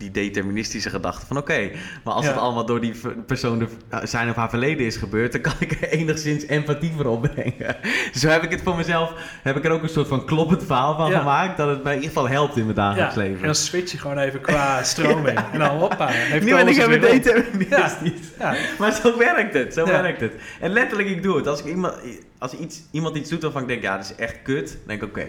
die deterministische gedachte van oké, maar als Ja. het allemaal door die persoon de, zijn of haar verleden is gebeurd, dan kan ik er enigszins empathie voor opbrengen. Zo heb ik het voor mezelf, heb ik er ook een soort van kloppend verhaal van Ja. gemaakt, dat het mij in ieder geval helpt in mijn dagelijks ja. leven. en dan switch je gewoon even qua stroming. En dan hoppa. Nu ben ik even deterministisch. Ja, Maar zo werkt het, zo werkt het. En letterlijk, ik doe het. Als, ik iemand, als iets, iemand iets doet waarvan ik denk, ja, dat is echt kut, dan denk ik, oké,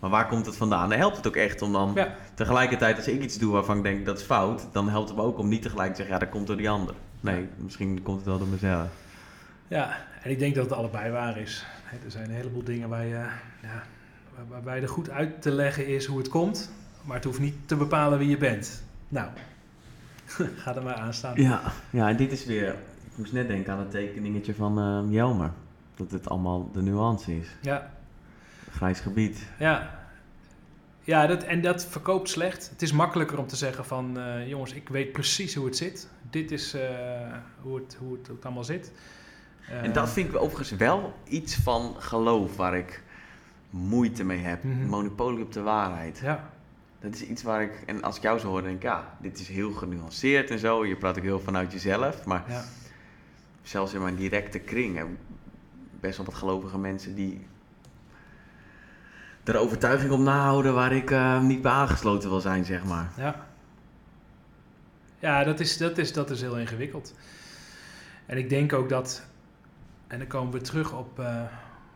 maar waar komt het vandaan? Dan helpt het ook echt om dan ja. tegelijkertijd, als ik iets doe waarvan ik denk, dat is fout, dan helpt het me ook om niet tegelijk te zeggen, ja, dat komt door die ander. Nee, misschien komt het wel door mezelf. ja, en ik denk dat het allebei waar is. Er zijn een heleboel dingen waar je, ja, waar- waarbij er goed uit te leggen is hoe het komt. Maar het hoeft niet te bepalen wie je bent. Nou, ga er maar aan staan. Ja, ja, en dit is weer, ik moest net denken aan het tekeningetje van eh, Jelmer. Dat het allemaal de nuance is. Ja, Grijs gebied. ja. Ja, dat, en dat verkoopt slecht. Het is makkelijker om te zeggen van... eh, jongens, ik weet precies hoe het zit. Dit is eh, hoe, het, hoe, het, hoe het allemaal zit. En dat vind ik overigens wel iets van geloof waar ik moeite mee heb. Mhm. Monopolie op de waarheid. Ja, Dat is iets waar ik, en als ik jou zo hoor, denk ik, ja, dit is heel genuanceerd en zo. Je praat ook heel vanuit jezelf. Maar ja. zelfs in mijn directe kring best wel wat gelovige mensen die er overtuiging op nahouden waar ik eh, niet bij aangesloten wil zijn, zeg maar. Ja, ja dat, is, dat, is, dat is heel ingewikkeld. En ik denk ook dat, en dan komen we terug op eh,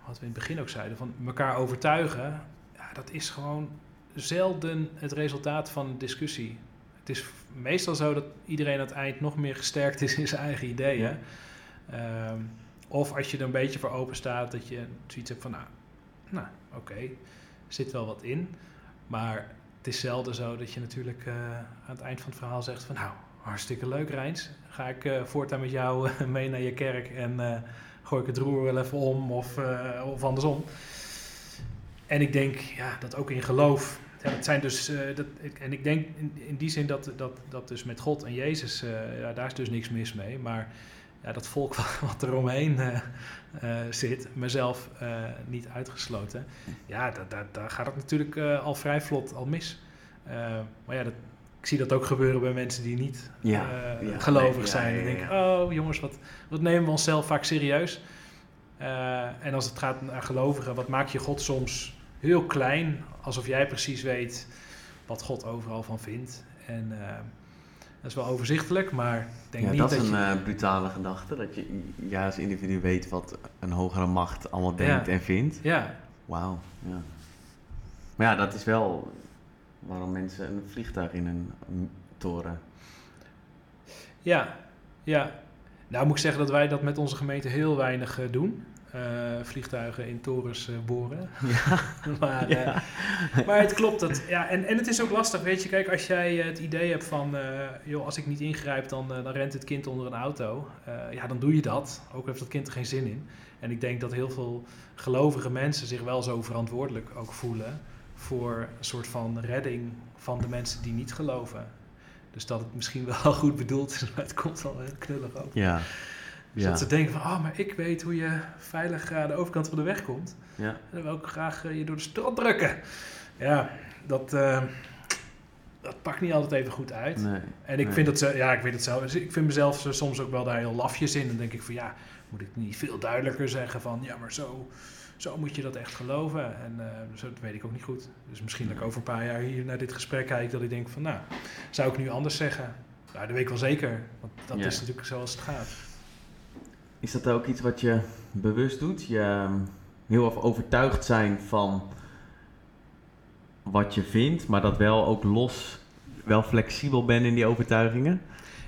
wat we in het begin ook zeiden, van elkaar overtuigen, ja, dat is gewoon zelden het resultaat van een discussie. Het is meestal zo dat iedereen aan het eind nog meer gesterkt is in zijn eigen ideeën. Ehm, of als je er een beetje voor open staat, dat je zoiets hebt van, nou, nou oké, zit wel wat in. Maar het is zelden zo dat je natuurlijk eh, aan het eind van het verhaal zegt van, nou, hartstikke leuk Rijns. Ga ik eh, voortaan met jou eh, mee naar je kerk en gooi ik het roer wel even om of, of andersom. en ik denk ja, dat ook in geloof. Zijn dus, dat, en ik denk in, die zin dat, dat, dat dus met God en Jezus, ja, daar is dus niks mis mee. Maar ja, dat volk wat er omheen uh, zit, mezelf niet uitgesloten, ja, daar, gaat het natuurlijk al vrij vlot al mis. maar ja, dat, ik zie dat ook gebeuren bij mensen die niet ja, gelovig zijn. Die denken, oh jongens, wat, wat nemen we onszelf vaak serieus? en als het gaat naar gelovigen, wat maak je God soms heel klein, alsof jij precies weet wat God overal van vindt. En dat is wel overzichtelijk, maar ik denk ja, niet dat dat is een je... uh, brutale gedachte, dat je ja, als individu weet wat een hogere macht allemaal denkt en vindt. Ja. Wauw, ja. Maar ja, dat is wel waarom mensen een vliegtuig in een toren... Ja, ja. Nou moet ik zeggen dat wij dat met onze gemeente heel weinig uh, doen. Uh, vliegtuigen in torens uh, boren. Ja. maar, ja. maar het klopt. Dat, ja, en, en het is ook lastig, weet je. Kijk, als jij het idee hebt van... joh, als ik niet ingrijp, dan, dan rent het kind onder een auto. ja, dan doe je dat. Ook heeft dat kind er geen zin in. En ik denk dat heel veel gelovige mensen zich wel zo verantwoordelijk ook voelen... voor een soort van redding van de mensen die niet geloven. Dus dat het misschien wel goed bedoeld is, maar het komt wel heel knullig over. Ja. Dus dat ze denken van, oh, maar ik weet hoe je veilig aan de overkant van de weg komt. Ja. En dan wil ik graag uh, je door de strot drukken. Ja, dat, uh, dat pakt niet altijd even goed uit. Nee, en ik nee. vind het, ja, ik weet het zelf. Ik vind mezelf soms ook wel daar heel lafjes in. Dan denk ik van, ja, moet ik niet veel duidelijker zeggen van, ja, maar zo, zo moet je dat echt geloven. En uh, zo, dat weet ik ook niet goed. Dus misschien dat ik over een paar jaar hier naar dit gesprek kijk, dat ik denk van, nou, zou ik nu anders zeggen? Nou, dat weet ik wel zeker. Want dat Ja. is natuurlijk zoals het gaat. Is dat ook iets wat je bewust doet? Je ehm, heel erg overtuigd zijn van wat je vindt, maar dat wel ook los, wel flexibel bent in die overtuigingen?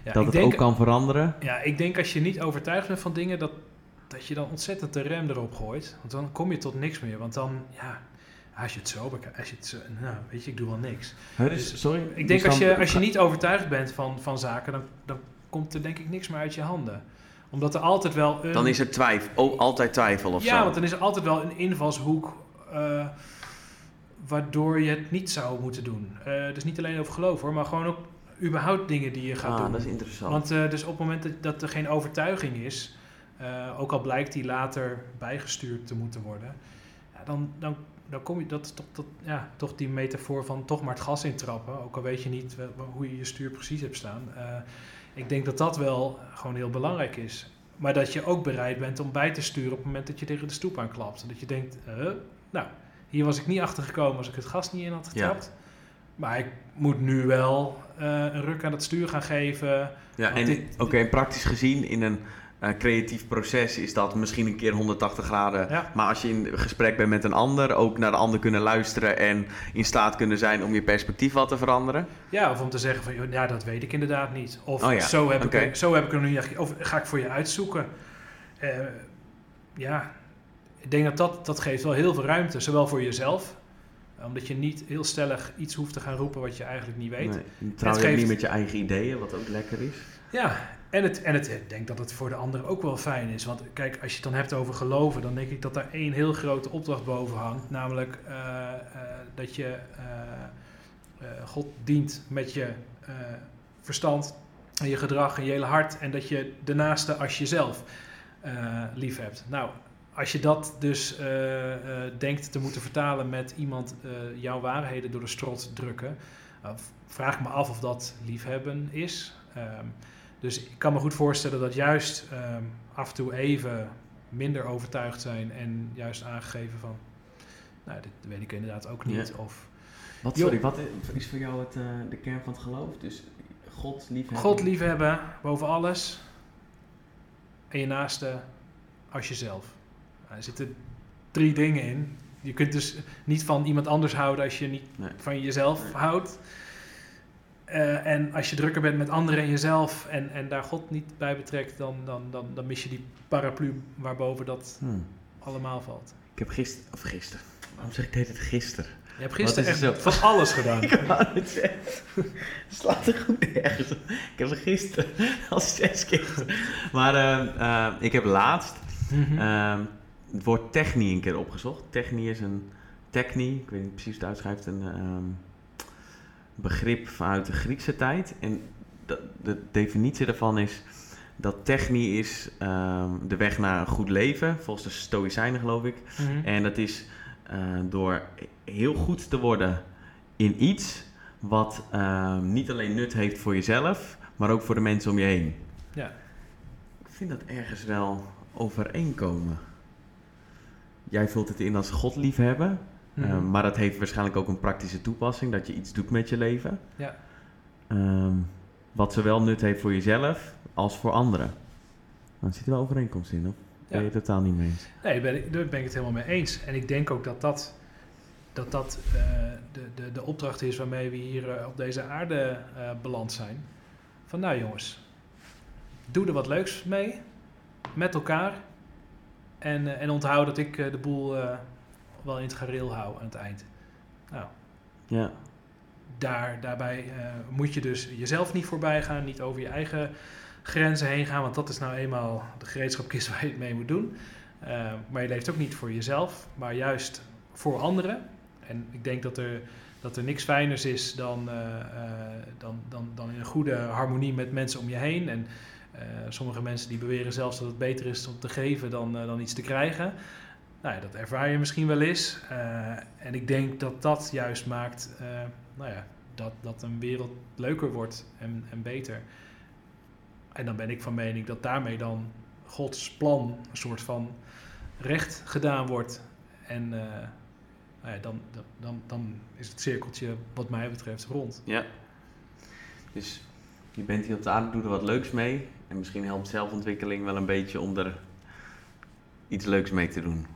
Ja, dat het denk- ook kan veranderen? Ja, ik denk als je niet overtuigd bent van dingen, dat, dat je dan ontzettend de rem erop gooit. Want dan kom je tot niks meer. Want dan, ja, als je het zo bekijkt, als je het zo, nou, weet je, ik doe wel niks. Hè, dus, sorry? Ik denk dus als je, als je niet overtuigd bent van, van zaken, dan, dan komt er denk ik niks meer uit je handen. Omdat er altijd wel een... Dan is er twijfel, oh, altijd twijfel of ja, zo. want dan is er altijd wel een invalshoek eh, waardoor je het niet zou moeten doen. Dus niet alleen over geloof hoor, maar gewoon ook überhaupt dingen die je gaat ah, doen. dat is interessant. Want eh, dus op het moment dat, dat er geen overtuiging is, ook al blijkt die later bijgestuurd te moeten worden, ja, dan, dan, dan kom je, dat is toch, dat, ja, toch die metafoor van toch maar het gas intrappen, ook al weet je niet hoe je je stuur precies hebt staan. Eh, ik denk dat dat wel gewoon heel belangrijk is. Maar dat je ook bereid bent om bij te sturen op het moment dat je tegen de stoep aanklapt. Dat je denkt, eh, nou, hier was ik niet achter gekomen als ik het gas niet in had Ja. getrapt. Maar ik moet nu wel eh, een ruk aan het stuur gaan geven. ja, en oké, praktisch gezien in een creatief proces is dat misschien een keer 180 graden. Ja. Maar als je in gesprek bent met een ander, ook naar de ander kunnen luisteren en in staat kunnen zijn om je perspectief wat te veranderen. Ja, of om te zeggen van, ja, dat weet ik inderdaad niet. Of Oh ja, zo, heb ik, zo heb ik er echt... Of ga ik voor je uitzoeken. Eh, ja, ik denk dat, dat dat geeft wel heel veel ruimte. Zowel voor jezelf, omdat je niet heel stellig iets hoeft te gaan roepen wat je eigenlijk niet weet. Nee, je trouw je geeft- niet met je eigen ideeën, wat ook lekker is. Ja, en, het, en het, ik denk dat het voor de ander ook wel fijn is. Want kijk, als je het dan hebt over geloven, dan denk ik dat daar één heel grote opdracht boven hangt. Namelijk eh, eh, dat je eh, God dient met je verstand en je gedrag en je hele hart. En dat je de naaste als jezelf lief hebt. Nou, als je dat dus denkt te moeten vertalen met iemand jouw waarheden door de strot drukken, vraag me af of dat liefhebben is. Ehm, dus ik kan me goed voorstellen dat juist ehm, af en toe even minder overtuigd zijn en juist aangegeven van, nou, dit weet ik inderdaad ook niet. Ja. Of Wat, sorry, wat is voor jou het, eh, de kern van het geloof? Dus God liefhebben? God liefhebben boven alles en je naaste als jezelf. Nou, er zitten drie dingen in. Je kunt dus niet van iemand anders houden als je niet Nee. van jezelf Nee. houdt. Eh, en als je drukker bent met anderen en jezelf en, en daar God niet bij betrekt, dan, dan, dan, dan mis je die paraplu waarboven dat Hmm. allemaal valt. Ik heb gisteren, of gisteren, waarom zeg ik dit het gisteren? Je hebt gisteren echt van alles gedaan. Ik wou het zeggen. Slaat er goed. Ik heb er gisteren al zes keer. Maar eh, eh, ik heb laatst Mhm. eh, het woord technie een keer opgezocht. Technie is een technie, ik weet niet precies hoe het uitschrijft, een ehm, begrip vanuit de Griekse tijd. En de, de definitie daarvan is dat technie is ehm, de weg naar een goed leven, volgens de Stoïcijnen geloof ik. Mhm. En dat is eh, door heel goed te worden in iets wat ehm, niet alleen nut heeft voor jezelf, maar ook voor de mensen om je heen. Ja. Ik vind dat ergens wel overeenkomen. Jij vult het in als God liefhebben, Mhm. eh, maar dat heeft waarschijnlijk ook een praktische toepassing, dat je iets doet met je leven. Ja. Ehm, wat zowel nut heeft voor jezelf als voor anderen. Dan zit er wel overeenkomst in, of ben je het totaal niet mee eens? Nee, daar ben ik, daar ben ik het helemaal mee eens. En ik denk ook dat dat, dat, dat eh, de, de, de opdracht is waarmee we hier eh, op deze aarde eh, beland zijn. Van nou jongens, doe er wat leuks mee, met elkaar. En, en onthoud dat ik de boel wel in het gareel hou aan het eind. Nou, Ja, daar, daarbij eh, moet je dus jezelf niet voorbij gaan, niet over je eigen grenzen heen gaan, want dat is nou eenmaal de gereedschapkist waar je het mee moet doen. Eh, maar je leeft ook niet voor jezelf, maar juist voor anderen. En ik denk dat er, dat er niks fijners is dan, eh, dan, dan, dan in een goede harmonie met mensen om je heen. En sommige mensen die beweren zelfs dat het beter is om te geven dan, dan iets te krijgen. Nou ja, dat ervaar je misschien wel eens. Eh, en ik denk dat dat juist maakt eh, nou ja, dat, dat een wereld leuker wordt en, en beter. En dan ben ik van mening dat daarmee dan Gods plan een soort van recht gedaan wordt. En eh, nou ja, dan, dan, dan, is het cirkeltje wat mij betreft rond. Ja. Dus je bent hier op de aarde, doe er wat leuks mee. En misschien helpt zelfontwikkeling wel een beetje om er iets leuks mee te doen.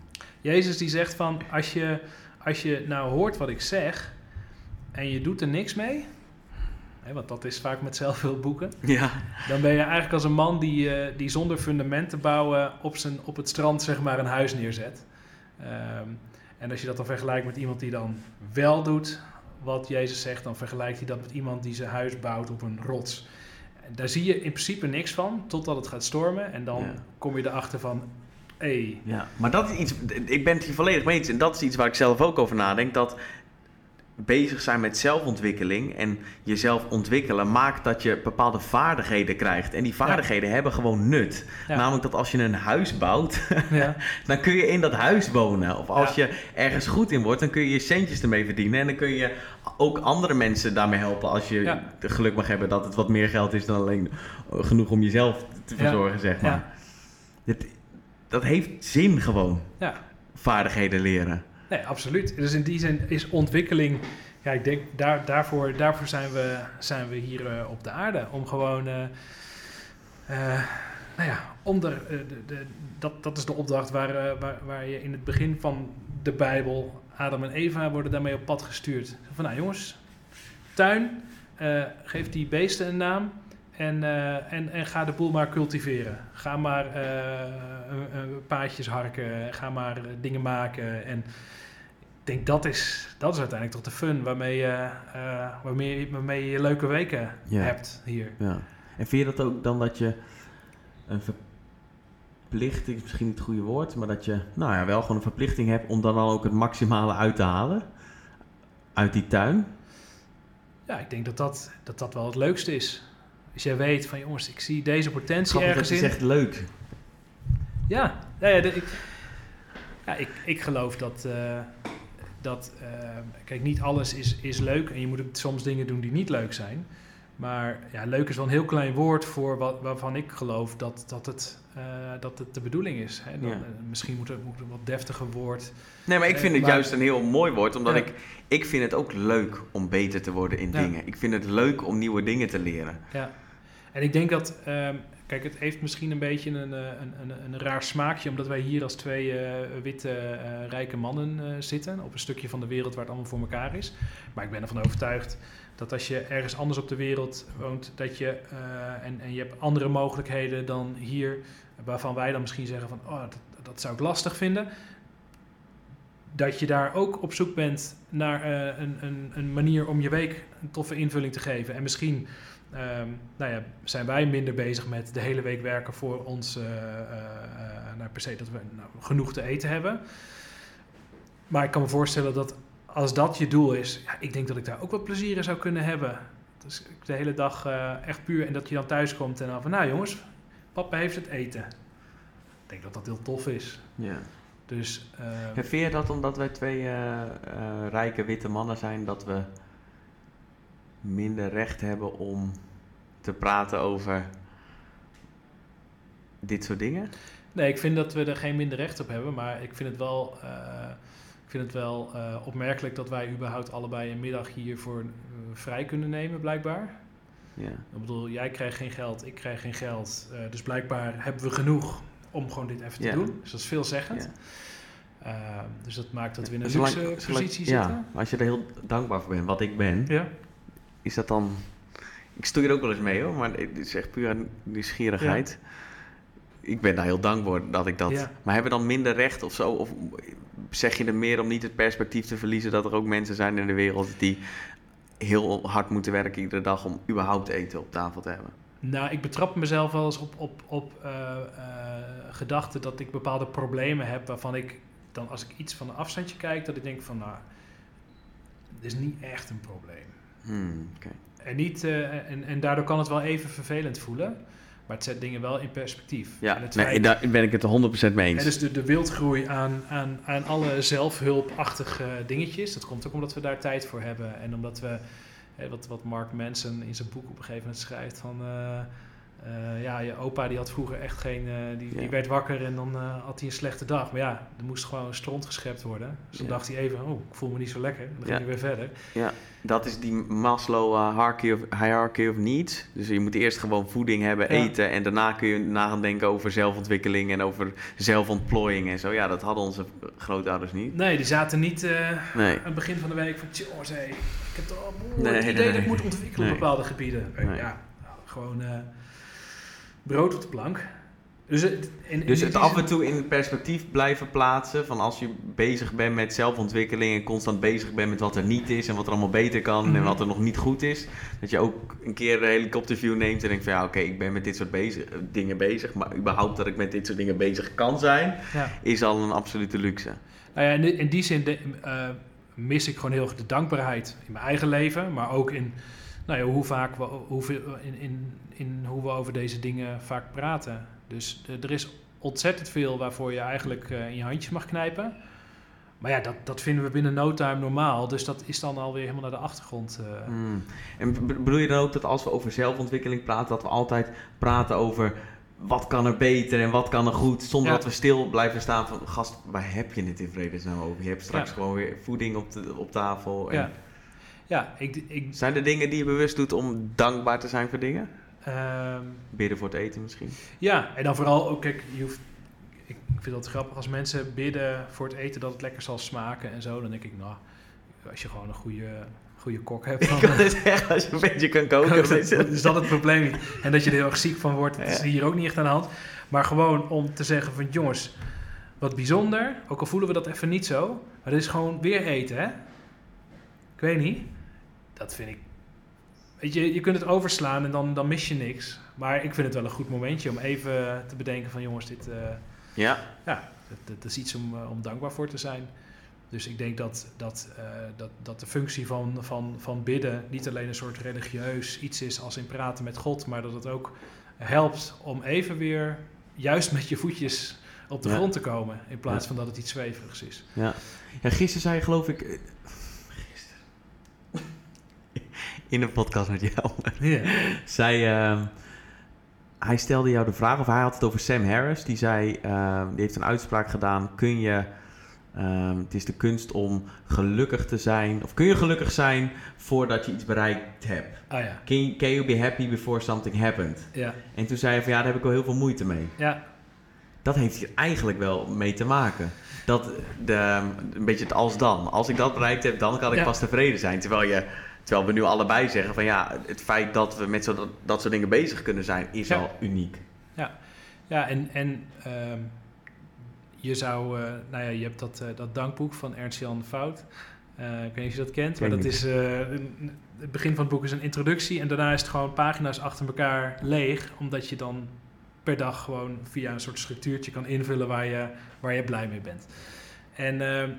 Jezus die zegt van, als je, als je nou hoort wat ik zeg en je doet er niks mee, hè, want dat is vaak met zelfhulpboeken, Ja. dan ben je eigenlijk als een man die, eh, die zonder fundament te bouwen op, zijn, op het strand zeg maar een huis neerzet. Ehm, en als je dat dan vergelijkt met iemand die dan wel doet wat Jezus zegt, dan vergelijkt hij dat met iemand die zijn huis bouwt op een rots. Daar zie je in principe niks van, totdat het gaat stormen. En dan Ja. kom je erachter van, hé, ja. Maar dat is iets, ik ben het hier volledig mee eens. En dat is iets waar ik zelf ook over nadenk. Dat bezig zijn met zelfontwikkeling en jezelf ontwikkelen maakt dat je bepaalde vaardigheden krijgt. En die vaardigheden hebben gewoon nut. Ja. Namelijk dat als je een huis bouwt, ja, dan kun je in dat huis wonen. Of als je ergens goed in wordt, dan kun je je centjes ermee verdienen. En dan kun je ook andere mensen daarmee helpen als je geluk mag hebben dat het wat meer geld is dan alleen genoeg om jezelf te verzorgen, zeg maar. Ja. Dat heeft zin gewoon, ja. vaardigheden leren. Nee, absoluut. Dus in die zin is ontwikkeling. Ja, ik denk daar, daarvoor, daarvoor zijn, we, zijn we hier eh, op de aarde. Om gewoon. eh, eh, nou ja, om de, de, dat, dat is de opdracht waar, waar, waar je in het begin van de Bijbel. Adam en Eva worden daarmee op pad gestuurd. Van nou jongens, tuin, geef die beesten een naam. En, eh, en, en ga de boel maar cultiveren. Ga maar eh, paadjes harken. Ga maar eh, dingen maken. En ik denk dat is, dat is uiteindelijk toch de fun waarmee je, waarmee, je- waarmee je leuke weken Ja. hebt hier. Ja. En vind je dat ook dan dat je een verplichting, is misschien niet het goede woord, maar dat je nou ja, wel gewoon een verplichting hebt om dan al ook het maximale uit te halen uit die tuin? Ja, ik denk dat dat, dat dat wel het leukste is. Als jij weet van jongens, ik zie deze potentie Grappig dat ergens je in. zegt leuk. Ja, ja, ja, de- ik, ja ik, ik geloof dat, eh, dat eh, kijk, niet alles is, is leuk en je moet soms dingen doen die niet leuk zijn. Maar ja, leuk is wel een heel klein woord voor wat, waarvan ik geloof dat, dat, het, eh, dat het de bedoeling is. Hè? Dan, Ja. misschien moet het, moet het een wat deftiger woord. Nee, maar ik vind Eh, het maar- juist een heel mooi woord, omdat Ja. ik, ik vind het ook leuk om beter te worden in Ja. dingen. Ik vind het leuk om nieuwe dingen te leren. Ja. En ik denk dat, ehm, kijk, het heeft misschien een beetje een, eh, een, een, een raar smaakje, omdat wij hier als twee eh, witte eh, rijke mannen zitten, op een stukje van de wereld waar het allemaal voor elkaar is. Maar ik ben ervan overtuigd dat als je ergens anders op de wereld woont, dat je, en, en je hebt andere mogelijkheden dan hier, waarvan wij dan misschien zeggen van, oh, dat, dat zou ik lastig vinden. Dat je daar ook op zoek bent naar een, een, een manier om je week een toffe invulling te geven. En misschien Ehm, nou ja, zijn wij minder bezig met de hele week werken voor ons, eh, eh, eh, nou, per se dat we nou, genoeg te eten hebben. maar ik kan me voorstellen dat als dat je doel is, ja, ik denk dat ik daar ook wat plezier in zou kunnen hebben. Dus de hele dag echt puur en dat je dan thuis komt en dan van, nou jongens, papa heeft het eten. Ik denk dat dat heel tof is. Ja. Dus, eh, En vind je dat omdat wij twee rijke witte mannen zijn, dat we minder recht hebben om te praten over dit soort dingen? nee, ik vind dat we er geen minder recht op hebben, maar ik vind het wel, eh, ik vind het wel eh, opmerkelijk dat wij überhaupt allebei een middag hiervoor eh, vrij kunnen nemen, blijkbaar. Ja. Ik bedoel, jij krijgt geen geld, ik krijg geen geld. dus blijkbaar hebben we genoeg om gewoon dit even te Ja. doen. Dus dat is veelzeggend. Ja. Dus dat maakt dat we in een luxe positie ja, zitten. als je er heel dankbaar voor bent, wat ik ben, Ja. is dat dan... Ik stoei er ook wel eens mee hoor, maar het is echt puur nieuwsgierigheid. Ik ben daar heel dankbaar dat ik dat... Ja. Maar hebben we dan minder recht of zo? Of zeg je er meer om niet het perspectief te verliezen... dat er ook mensen zijn in de wereld die heel hard moeten werken iedere dag... om überhaupt eten op tafel te hebben? Nou, ik betrap mezelf wel eens op, op, op eh, eh, gedachten dat ik bepaalde problemen heb waarvan ik dan als ik iets van een afstandje kijk, dat ik denk van nou, dit is niet echt een probleem. Hmm, oké. En, niet, eh, en, en daardoor kan het wel even vervelend voelen, maar het zet dingen wel in perspectief. Ja, en het nee, feit- daar ben ik het er 100% mee eens. en dus de, de wildgroei aan, aan, aan alle zelfhulpachtige dingetjes. Dat komt ook omdat we daar tijd voor hebben. En omdat we, hè, wat, wat Mark Manson in zijn boek op een gegeven moment schrijft van... eh, eh, ja, je opa die had vroeger echt geen... eh, die, die Ja. werd wakker en dan eh, had hij een slechte dag. Maar ja, er moest gewoon stront geschept worden. Dus dan Ja. dacht hij even, oh, ik voel me niet zo lekker. En dan Ja. ging hij weer verder. Dat is die Maslow hierarchy, of, hierarchy of needs. Dus je moet eerst gewoon voeding hebben, Ja. eten... en daarna kun je na gaan denken over zelfontwikkeling... en over zelfontplooiing en zo. Ja, dat hadden onze grootouders niet. Nee, die zaten niet Nee. aan het begin van de week van... Hey, ik heb toch al Nee, het nee, idee dat ik moet ontwikkelen op bepaalde gebieden. Ja, gewoon brood op de plank. Dus, het, in, in Dus het af en toe in perspectief blijven plaatsen... van als je bezig bent met zelfontwikkeling... en constant bezig bent met wat er niet is... en wat er allemaal beter kan en Mhm. wat er nog niet goed is... dat je ook een keer een helikopterview neemt en denkt van... ja, oké, ik ben met dit soort bezig, dingen bezig... maar überhaupt dat ik met dit soort dingen bezig kan zijn... Ja. is al een absolute luxe. Nou ja, in, die- in die zin de- eh, mis ik gewoon heel erg de dankbaarheid in mijn eigen leven, maar ook in nou ja, hoe vaak we, hoeveel, in, in, in hoe we over deze dingen vaak praten. Dus eh, er is ontzettend veel waarvoor je eigenlijk eh, in je handjes mag knijpen. Maar ja, dat, dat vinden we binnen no time normaal. Dus dat is dan alweer helemaal naar de achtergrond. eh. Hmm. En be- bedoel je dan ook dat als we over zelfontwikkeling praten, dat we altijd praten over wat kan er beter en wat kan er goed, zonder Ja. dat we stil blijven staan van gast, waar heb je het in vredesnaam over? Je hebt straks Ja. gewoon weer voeding op, de, op tafel. En Ja. Ja, ik, ik, Zijn er dingen die je bewust doet om dankbaar te zijn voor dingen? ehm, Bidden voor het eten misschien? Ja, en dan vooral ook, kijk, je hoeft, ik vind het grappig als mensen bidden voor het eten dat het lekker zal smaken en zo. Dan denk ik, nou, als je gewoon een goede, goede kok hebt, dan, zeggen, als je een beetje kan koken. is, dat, is dat het probleem niet. En dat je er heel erg ziek van wordt, dat is hier ook niet echt aan de hand. Maar gewoon om te zeggen van, jongens, wat bijzonder, ook al voelen we dat even niet zo, maar het is gewoon weer eten, hè? Ik weet niet. Dat vind ik... Weet je, je kunt het overslaan en dan, dan mis je niks. Maar ik vind het wel een goed momentje om even te bedenken van... jongens, dit, eh, Ja, ja, dat, is iets om, eh, om dankbaar voor te zijn. Dus ik denk dat, dat, eh, dat, dat de functie van, van, van bidden... niet alleen een soort religieus iets is als in praten met God... maar dat het ook helpt om even weer juist met je voetjes op de Ja. grond te komen... in plaats Ja. van dat het iets zweverigs is. ja. ja gisteren zei je geloof ik... eh, Gisteren. In een podcast met jou. Ja. Zij, ehm, hij stelde jou de vraag, of hij had het over Sam Harris. Die zei, ehm, die heeft een uitspraak gedaan. Kun je, ehm, het is de kunst om gelukkig te zijn. Of kun je gelukkig zijn voordat je iets bereikt hebt? Ah ja, Can you, can you be happy before something happened? ja, En toen zei hij van ja, daar heb ik wel heel veel moeite mee. ja, Dat heeft hier eigenlijk wel mee te maken. Dat de, een beetje het als dan. Als ik dat bereikt heb, dan kan ik Ja. pas tevreden zijn. Terwijl, je, terwijl we nu allebei zeggen van ja, het feit dat we met zo, dat, dat soort dingen bezig kunnen zijn, is Ja. al uniek. Ja, en, en ehm, je zou, eh, nou ja, je hebt dat, eh, dat dankboek van Ernst-Jan Fout. Eh, ik weet niet of je dat kent, Ken maar dat is, een- het begin van het boek is een introductie en daarna is het gewoon pagina's achter elkaar leeg, omdat je dan per dag gewoon via een soort structuurtje kan invullen waar je, waar je blij mee bent. En ehm,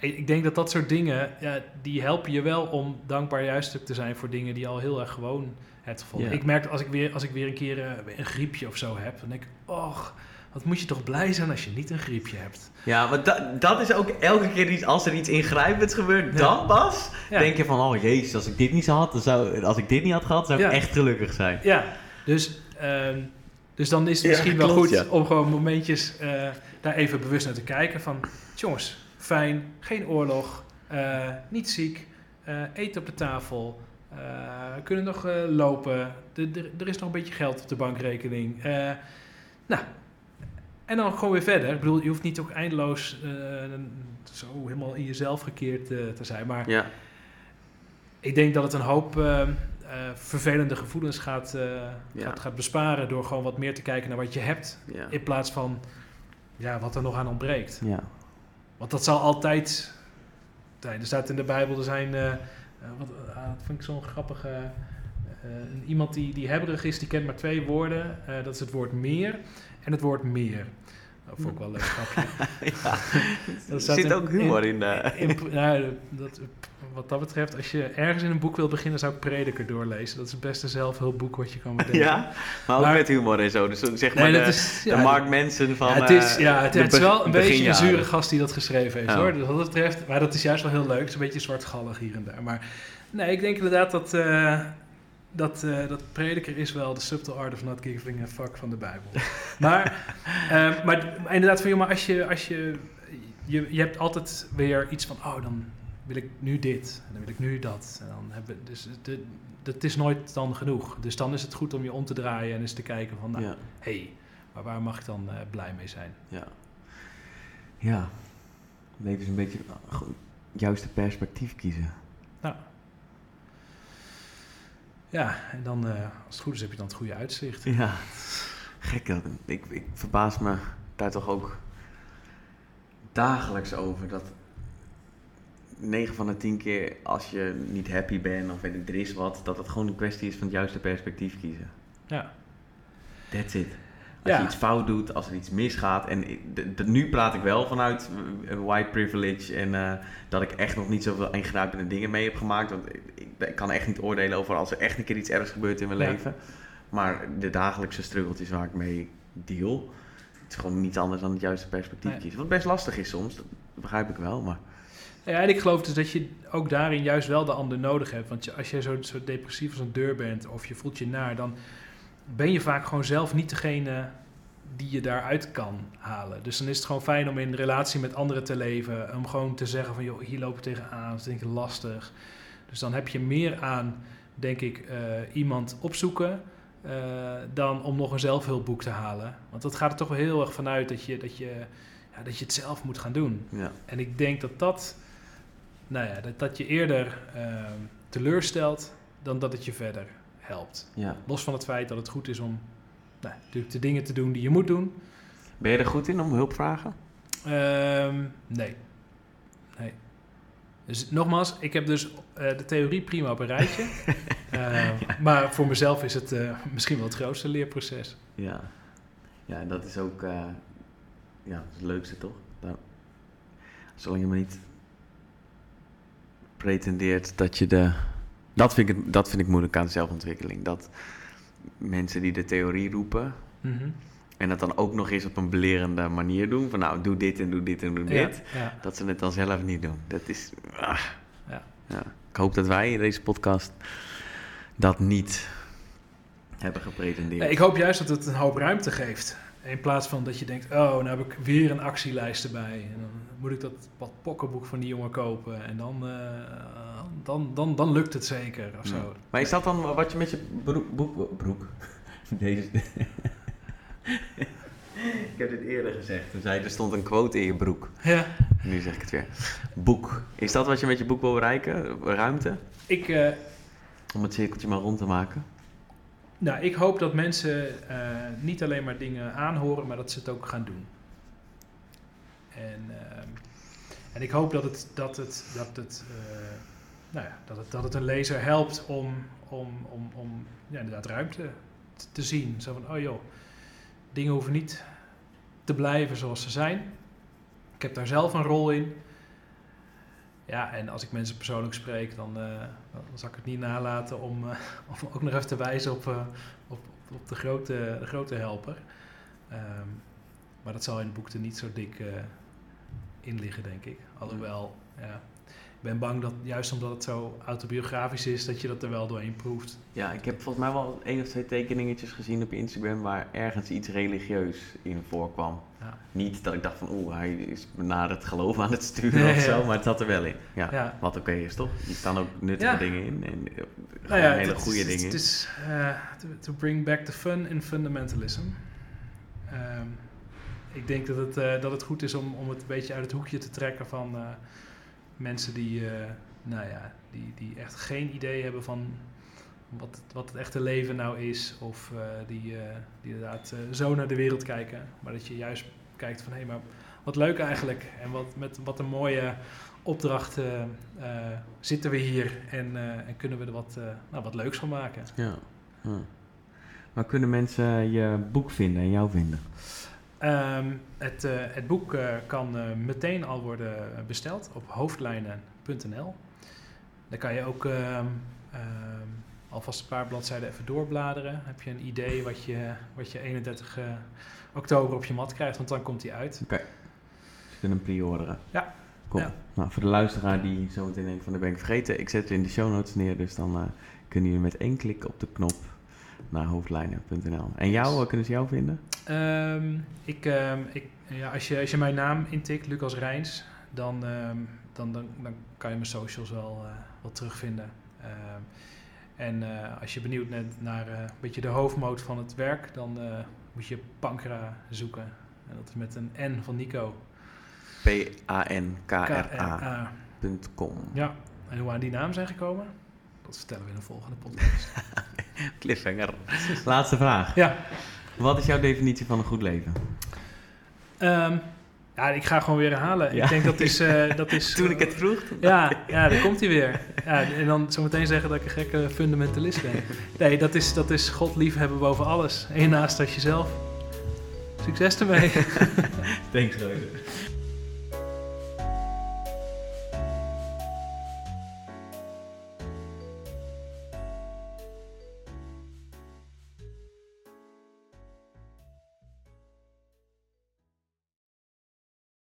ik denk dat dat soort dingen, ja, die helpen je wel om dankbaar juist te zijn voor dingen die al heel erg gewoon hebt gevonden. Ja. Ik merk als ik weer, als ik weer een keer eh, een griepje of zo heb, dan denk ik, och, wat moet je toch blij zijn als je niet een griepje hebt. Ja, maar dat, dat is ook elke keer iets, als er iets ingrijpends gebeurt, Ja. dan pas Ja. denk je van, oh jezus, als ik dit niet had, dan zou, als ik dit niet had gehad, zou ik Ja. echt gelukkig zijn. Ja, dus, ehm, dus dan is het Ja, misschien wel goed ja. om gewoon momentjes eh, daar even bewust naar te kijken van, jongens, fijn, geen oorlog, eh, niet ziek, eh, eten op de tafel, eh, kunnen nog eh, lopen, er is nog een beetje geld op de bankrekening. Eh, nou, en dan gewoon weer verder. Ik bedoel, je hoeft niet ook eindeloos eh, zo helemaal in jezelf gekeerd eh, te zijn, maar Ja, ik denk dat het een hoop vervelende gevoelens gaat, eh, Ja. gaat, gaat besparen door gewoon wat meer te kijken naar wat je hebt. ja. In plaats van ja, wat er nog aan ontbreekt. Ja. Want dat zal altijd zijn. Er staat in de Bijbel, er zijn, eh, eh, wat, ah, dat vind ik zo'n grappige, eh, iemand die, die hebberig is, die kent maar twee woorden. Eh, dat is het woord meer en het woord meer. Dat vond ik wel een leuk grapje. ja. Er zit in- ook humor in. eh. In, nou, dat, wat dat betreft, als je ergens in een boek wil beginnen, zou ik Prediker doorlezen. Dat is het beste zelfhulpboek wat je kan bedenken. ja, maar ook Maar- met humor en zo. Dus zeg maar Nee, de, is, de Mark Manson van ja, het is, eh, ja, het, is wel be- een beetje een zure gast die dat geschreven heeft, Oh. hoor. Dus wat dat betreft, maar dat is juist wel heel leuk. Het is een beetje zwartgallig hier en daar. Maar nee, ik denk inderdaad dat, eh, dat, eh, dat Prediker is wel de subtle art of not giving a fuck van de Bijbel. maar, eh, maar, inderdaad, van, joh, maar als je, als je, je, je hebt altijd weer iets van, oh, dan wil ik nu dit en dan wil ik nu dat. En dan hebben, dus de, dat is nooit dan genoeg. Dus dan is het goed om je om te draaien en eens te kijken van, nou, Ja, hey, maar waar mag ik dan eh, blij mee zijn? ja. Ja. Leven is een beetje uh, goed, juiste perspectief kiezen. Ja, en dan, eh, als het goed is, heb je dan het goede uitzicht. Ja, gek dat. Ik, ik verbaas me daar toch ook dagelijks over. Dat 9 van de 10 keer als je niet happy bent of weet ik, er is wat, dat het gewoon een kwestie is van het juiste perspectief kiezen. Ja, That's it. Als Ja. je iets fout doet, als er iets misgaat. En nu praat ik wel vanuit eh, white privilege. En eh, dat ik echt nog niet zoveel ingrijpende dingen mee heb gemaakt. Want ik, ik, kan echt niet oordelen over als er echt een keer iets ergs gebeurt in mijn Ja. leven. Maar de dagelijkse struggeltjes waar ik mee deal. Het is gewoon niet anders dan het juiste perspectief Nee. kiezen. Wat best lastig is soms, dat begrijp ik wel. Maar ja, en ik geloof dus dat je ook daarin juist wel de ander nodig hebt. Want als je zo, zo depressief als een deur bent of je voelt je naar, dan ben je vaak gewoon zelf niet degene die je daaruit kan halen. Dus dan is het gewoon fijn om in relatie met anderen te leven. Om gewoon te zeggen van, joh, hier loop ik tegenaan, dat denk ik lastig. Dus dan heb je meer aan, denk ik, eh, iemand opzoeken... eh, dan om nog een zelfhulpboek te halen. Want dat gaat er toch wel heel erg vanuit dat je, dat je, ja, dat je het zelf moet gaan doen. ja, En ik denk dat dat, nou ja, dat, dat je eerder ehm, teleurstelt dan dat het je verder helpt. ja. Los van het feit dat het goed is om nou, de dingen te doen die je moet doen. Ben je er goed in om hulp vragen? Ehm, nee. Nee. Dus nogmaals, ik heb dus eh, de theorie prima op een rijtje. Ehm, Maar voor mezelf is het eh, misschien wel het grootste leerproces. Ja, ja en dat is ook eh, ja, het leukste toch? Daar, zolang je maar niet pretendeert dat je de. Dat vind, ik, dat vind ik moeilijk aan zelfontwikkeling. Dat mensen die de theorie roepen Mhm. en dat dan ook nog eens op een belerende manier doen. Van nou, doe dit en doe dit en doe dit. ja. Dat ze het dan zelf niet doen. Dat is. ah. Ja. Ja. Ik hoop dat wij in deze podcast dat niet hebben gepretendeerd. Ik hoop juist dat het een hoop ruimte geeft. In plaats van dat je denkt, oh, nou heb ik weer een actielijst erbij. En dan moet ik dat wat pokkenboek van die jongen kopen. En dan, eh, dan, dan, dan lukt het zeker of zo. Ja. Maar is dat dan wat je met je broek... broek, broek Deze... ik heb dit eerder gezegd. Toen zei er stond een quote in je broek. Ja, Nu zeg ik het weer. Boek. Is dat wat je met je boek wil bereiken? Ruimte? ik, eh, Om het cirkeltje maar rond te maken? Nou, ik hoop dat mensen eh, niet alleen maar dingen aanhoren, maar dat ze het ook gaan doen. En, ehm, en ik hoop dat het, dat het, dat het, eh, nou ja, dat het, dat het een lezer helpt om, om, om, om ja, inderdaad ruimte t- te zien. Zo van, oh joh, dingen hoeven niet te blijven zoals ze zijn. Ik heb daar zelf een rol in. Ja, en als ik mensen persoonlijk spreek, dan, eh, zal ik het niet nalaten om, eh, om ook nog even te wijzen op, eh, op, op de, grote, de grote helper. Ehm, maar dat zal in het boek er niet zo dik in liggen, denk ik. Alhoewel, ja, ben bang dat juist omdat het zo autobiografisch is, dat je dat er wel doorheen proeft. Ja, ik heb volgens mij wel één of twee tekeningetjes gezien op Instagram waar ergens iets religieus in voorkwam. Ja. Niet dat ik dacht van oeh, hij is naar het geloof aan het sturen Nee, of zo, ja. maar het zat er wel in. Ja. Ja. Wat oké is toch? Er staan ook nuttige dingen in en eh, Nou hele het goede het dingen. Het is eh, to, bring back the fun in fundamentalism. Ehm, ik denk dat het, eh, dat het goed is om, om het een beetje uit het hoekje te trekken van mensen die, eh, nou ja, die, die echt geen idee hebben van wat, wat het echte leven nou is. Of eh, die, eh, die inderdaad zo naar de wereld kijken. Maar dat je juist kijkt van hé, maar wat leuk eigenlijk. En wat, met wat een mooie opdracht zitten we hier en, en kunnen we er wat, nou, wat leuks van maken. Ja. ja. Waar kunnen mensen je boek vinden en jou vinden? Ehm, het, eh, het boek eh, kan eh, meteen al worden besteld op hoofdlijnen.nl. Daar kan je ook ehm, ehm, alvast een paar bladzijden even doorbladeren. Heb je een idee wat je, wat je 31 eh, oktober op je mat krijgt, want dan komt die uit. Ze kunnen hem pre-orderen. Ja. Cool. Ja. Nou, voor de luisteraar die zo meteen denkt van, dat ben ik vergeten. Ik zet het in de show notes neer, dus dan kunnen jullie met één klik op de knop naar hoofdlijnen.nl. En jou, waar kunnen ze jou vinden? Ehm, ik, ehm, ik, ja, als, je, als je mijn naam intikt, Lucas Rijns, dan, ehm, dan, dan, dan kan je mijn socials wel, eh, wel terugvinden. En eh, als je benieuwd bent naar eh, een beetje de hoofdmoot van het werk, dan eh, moet je Pankra zoeken. En dat is met een N van Nico. P-A-N-K-R-A.com. K-R-A. Ja, en hoe we aan die naam zijn gekomen, dat vertellen we in de volgende podcast. Cliffhanger. Laatste vraag. ja, Wat is jouw definitie van een goed leven? ehm, ja, ik ga gewoon weer herhalen. Ja. Ik denk dat is... eh, dat is Toen ik het vroeg, Ja, ja, daar komt hij weer. Ja, en dan zometeen zeggen dat ik een gekke fundamentalist ben. Nee, dat is, dat is God liefhebben boven alles. En je naast als jezelf. Succes ermee. Thanks, Reuze.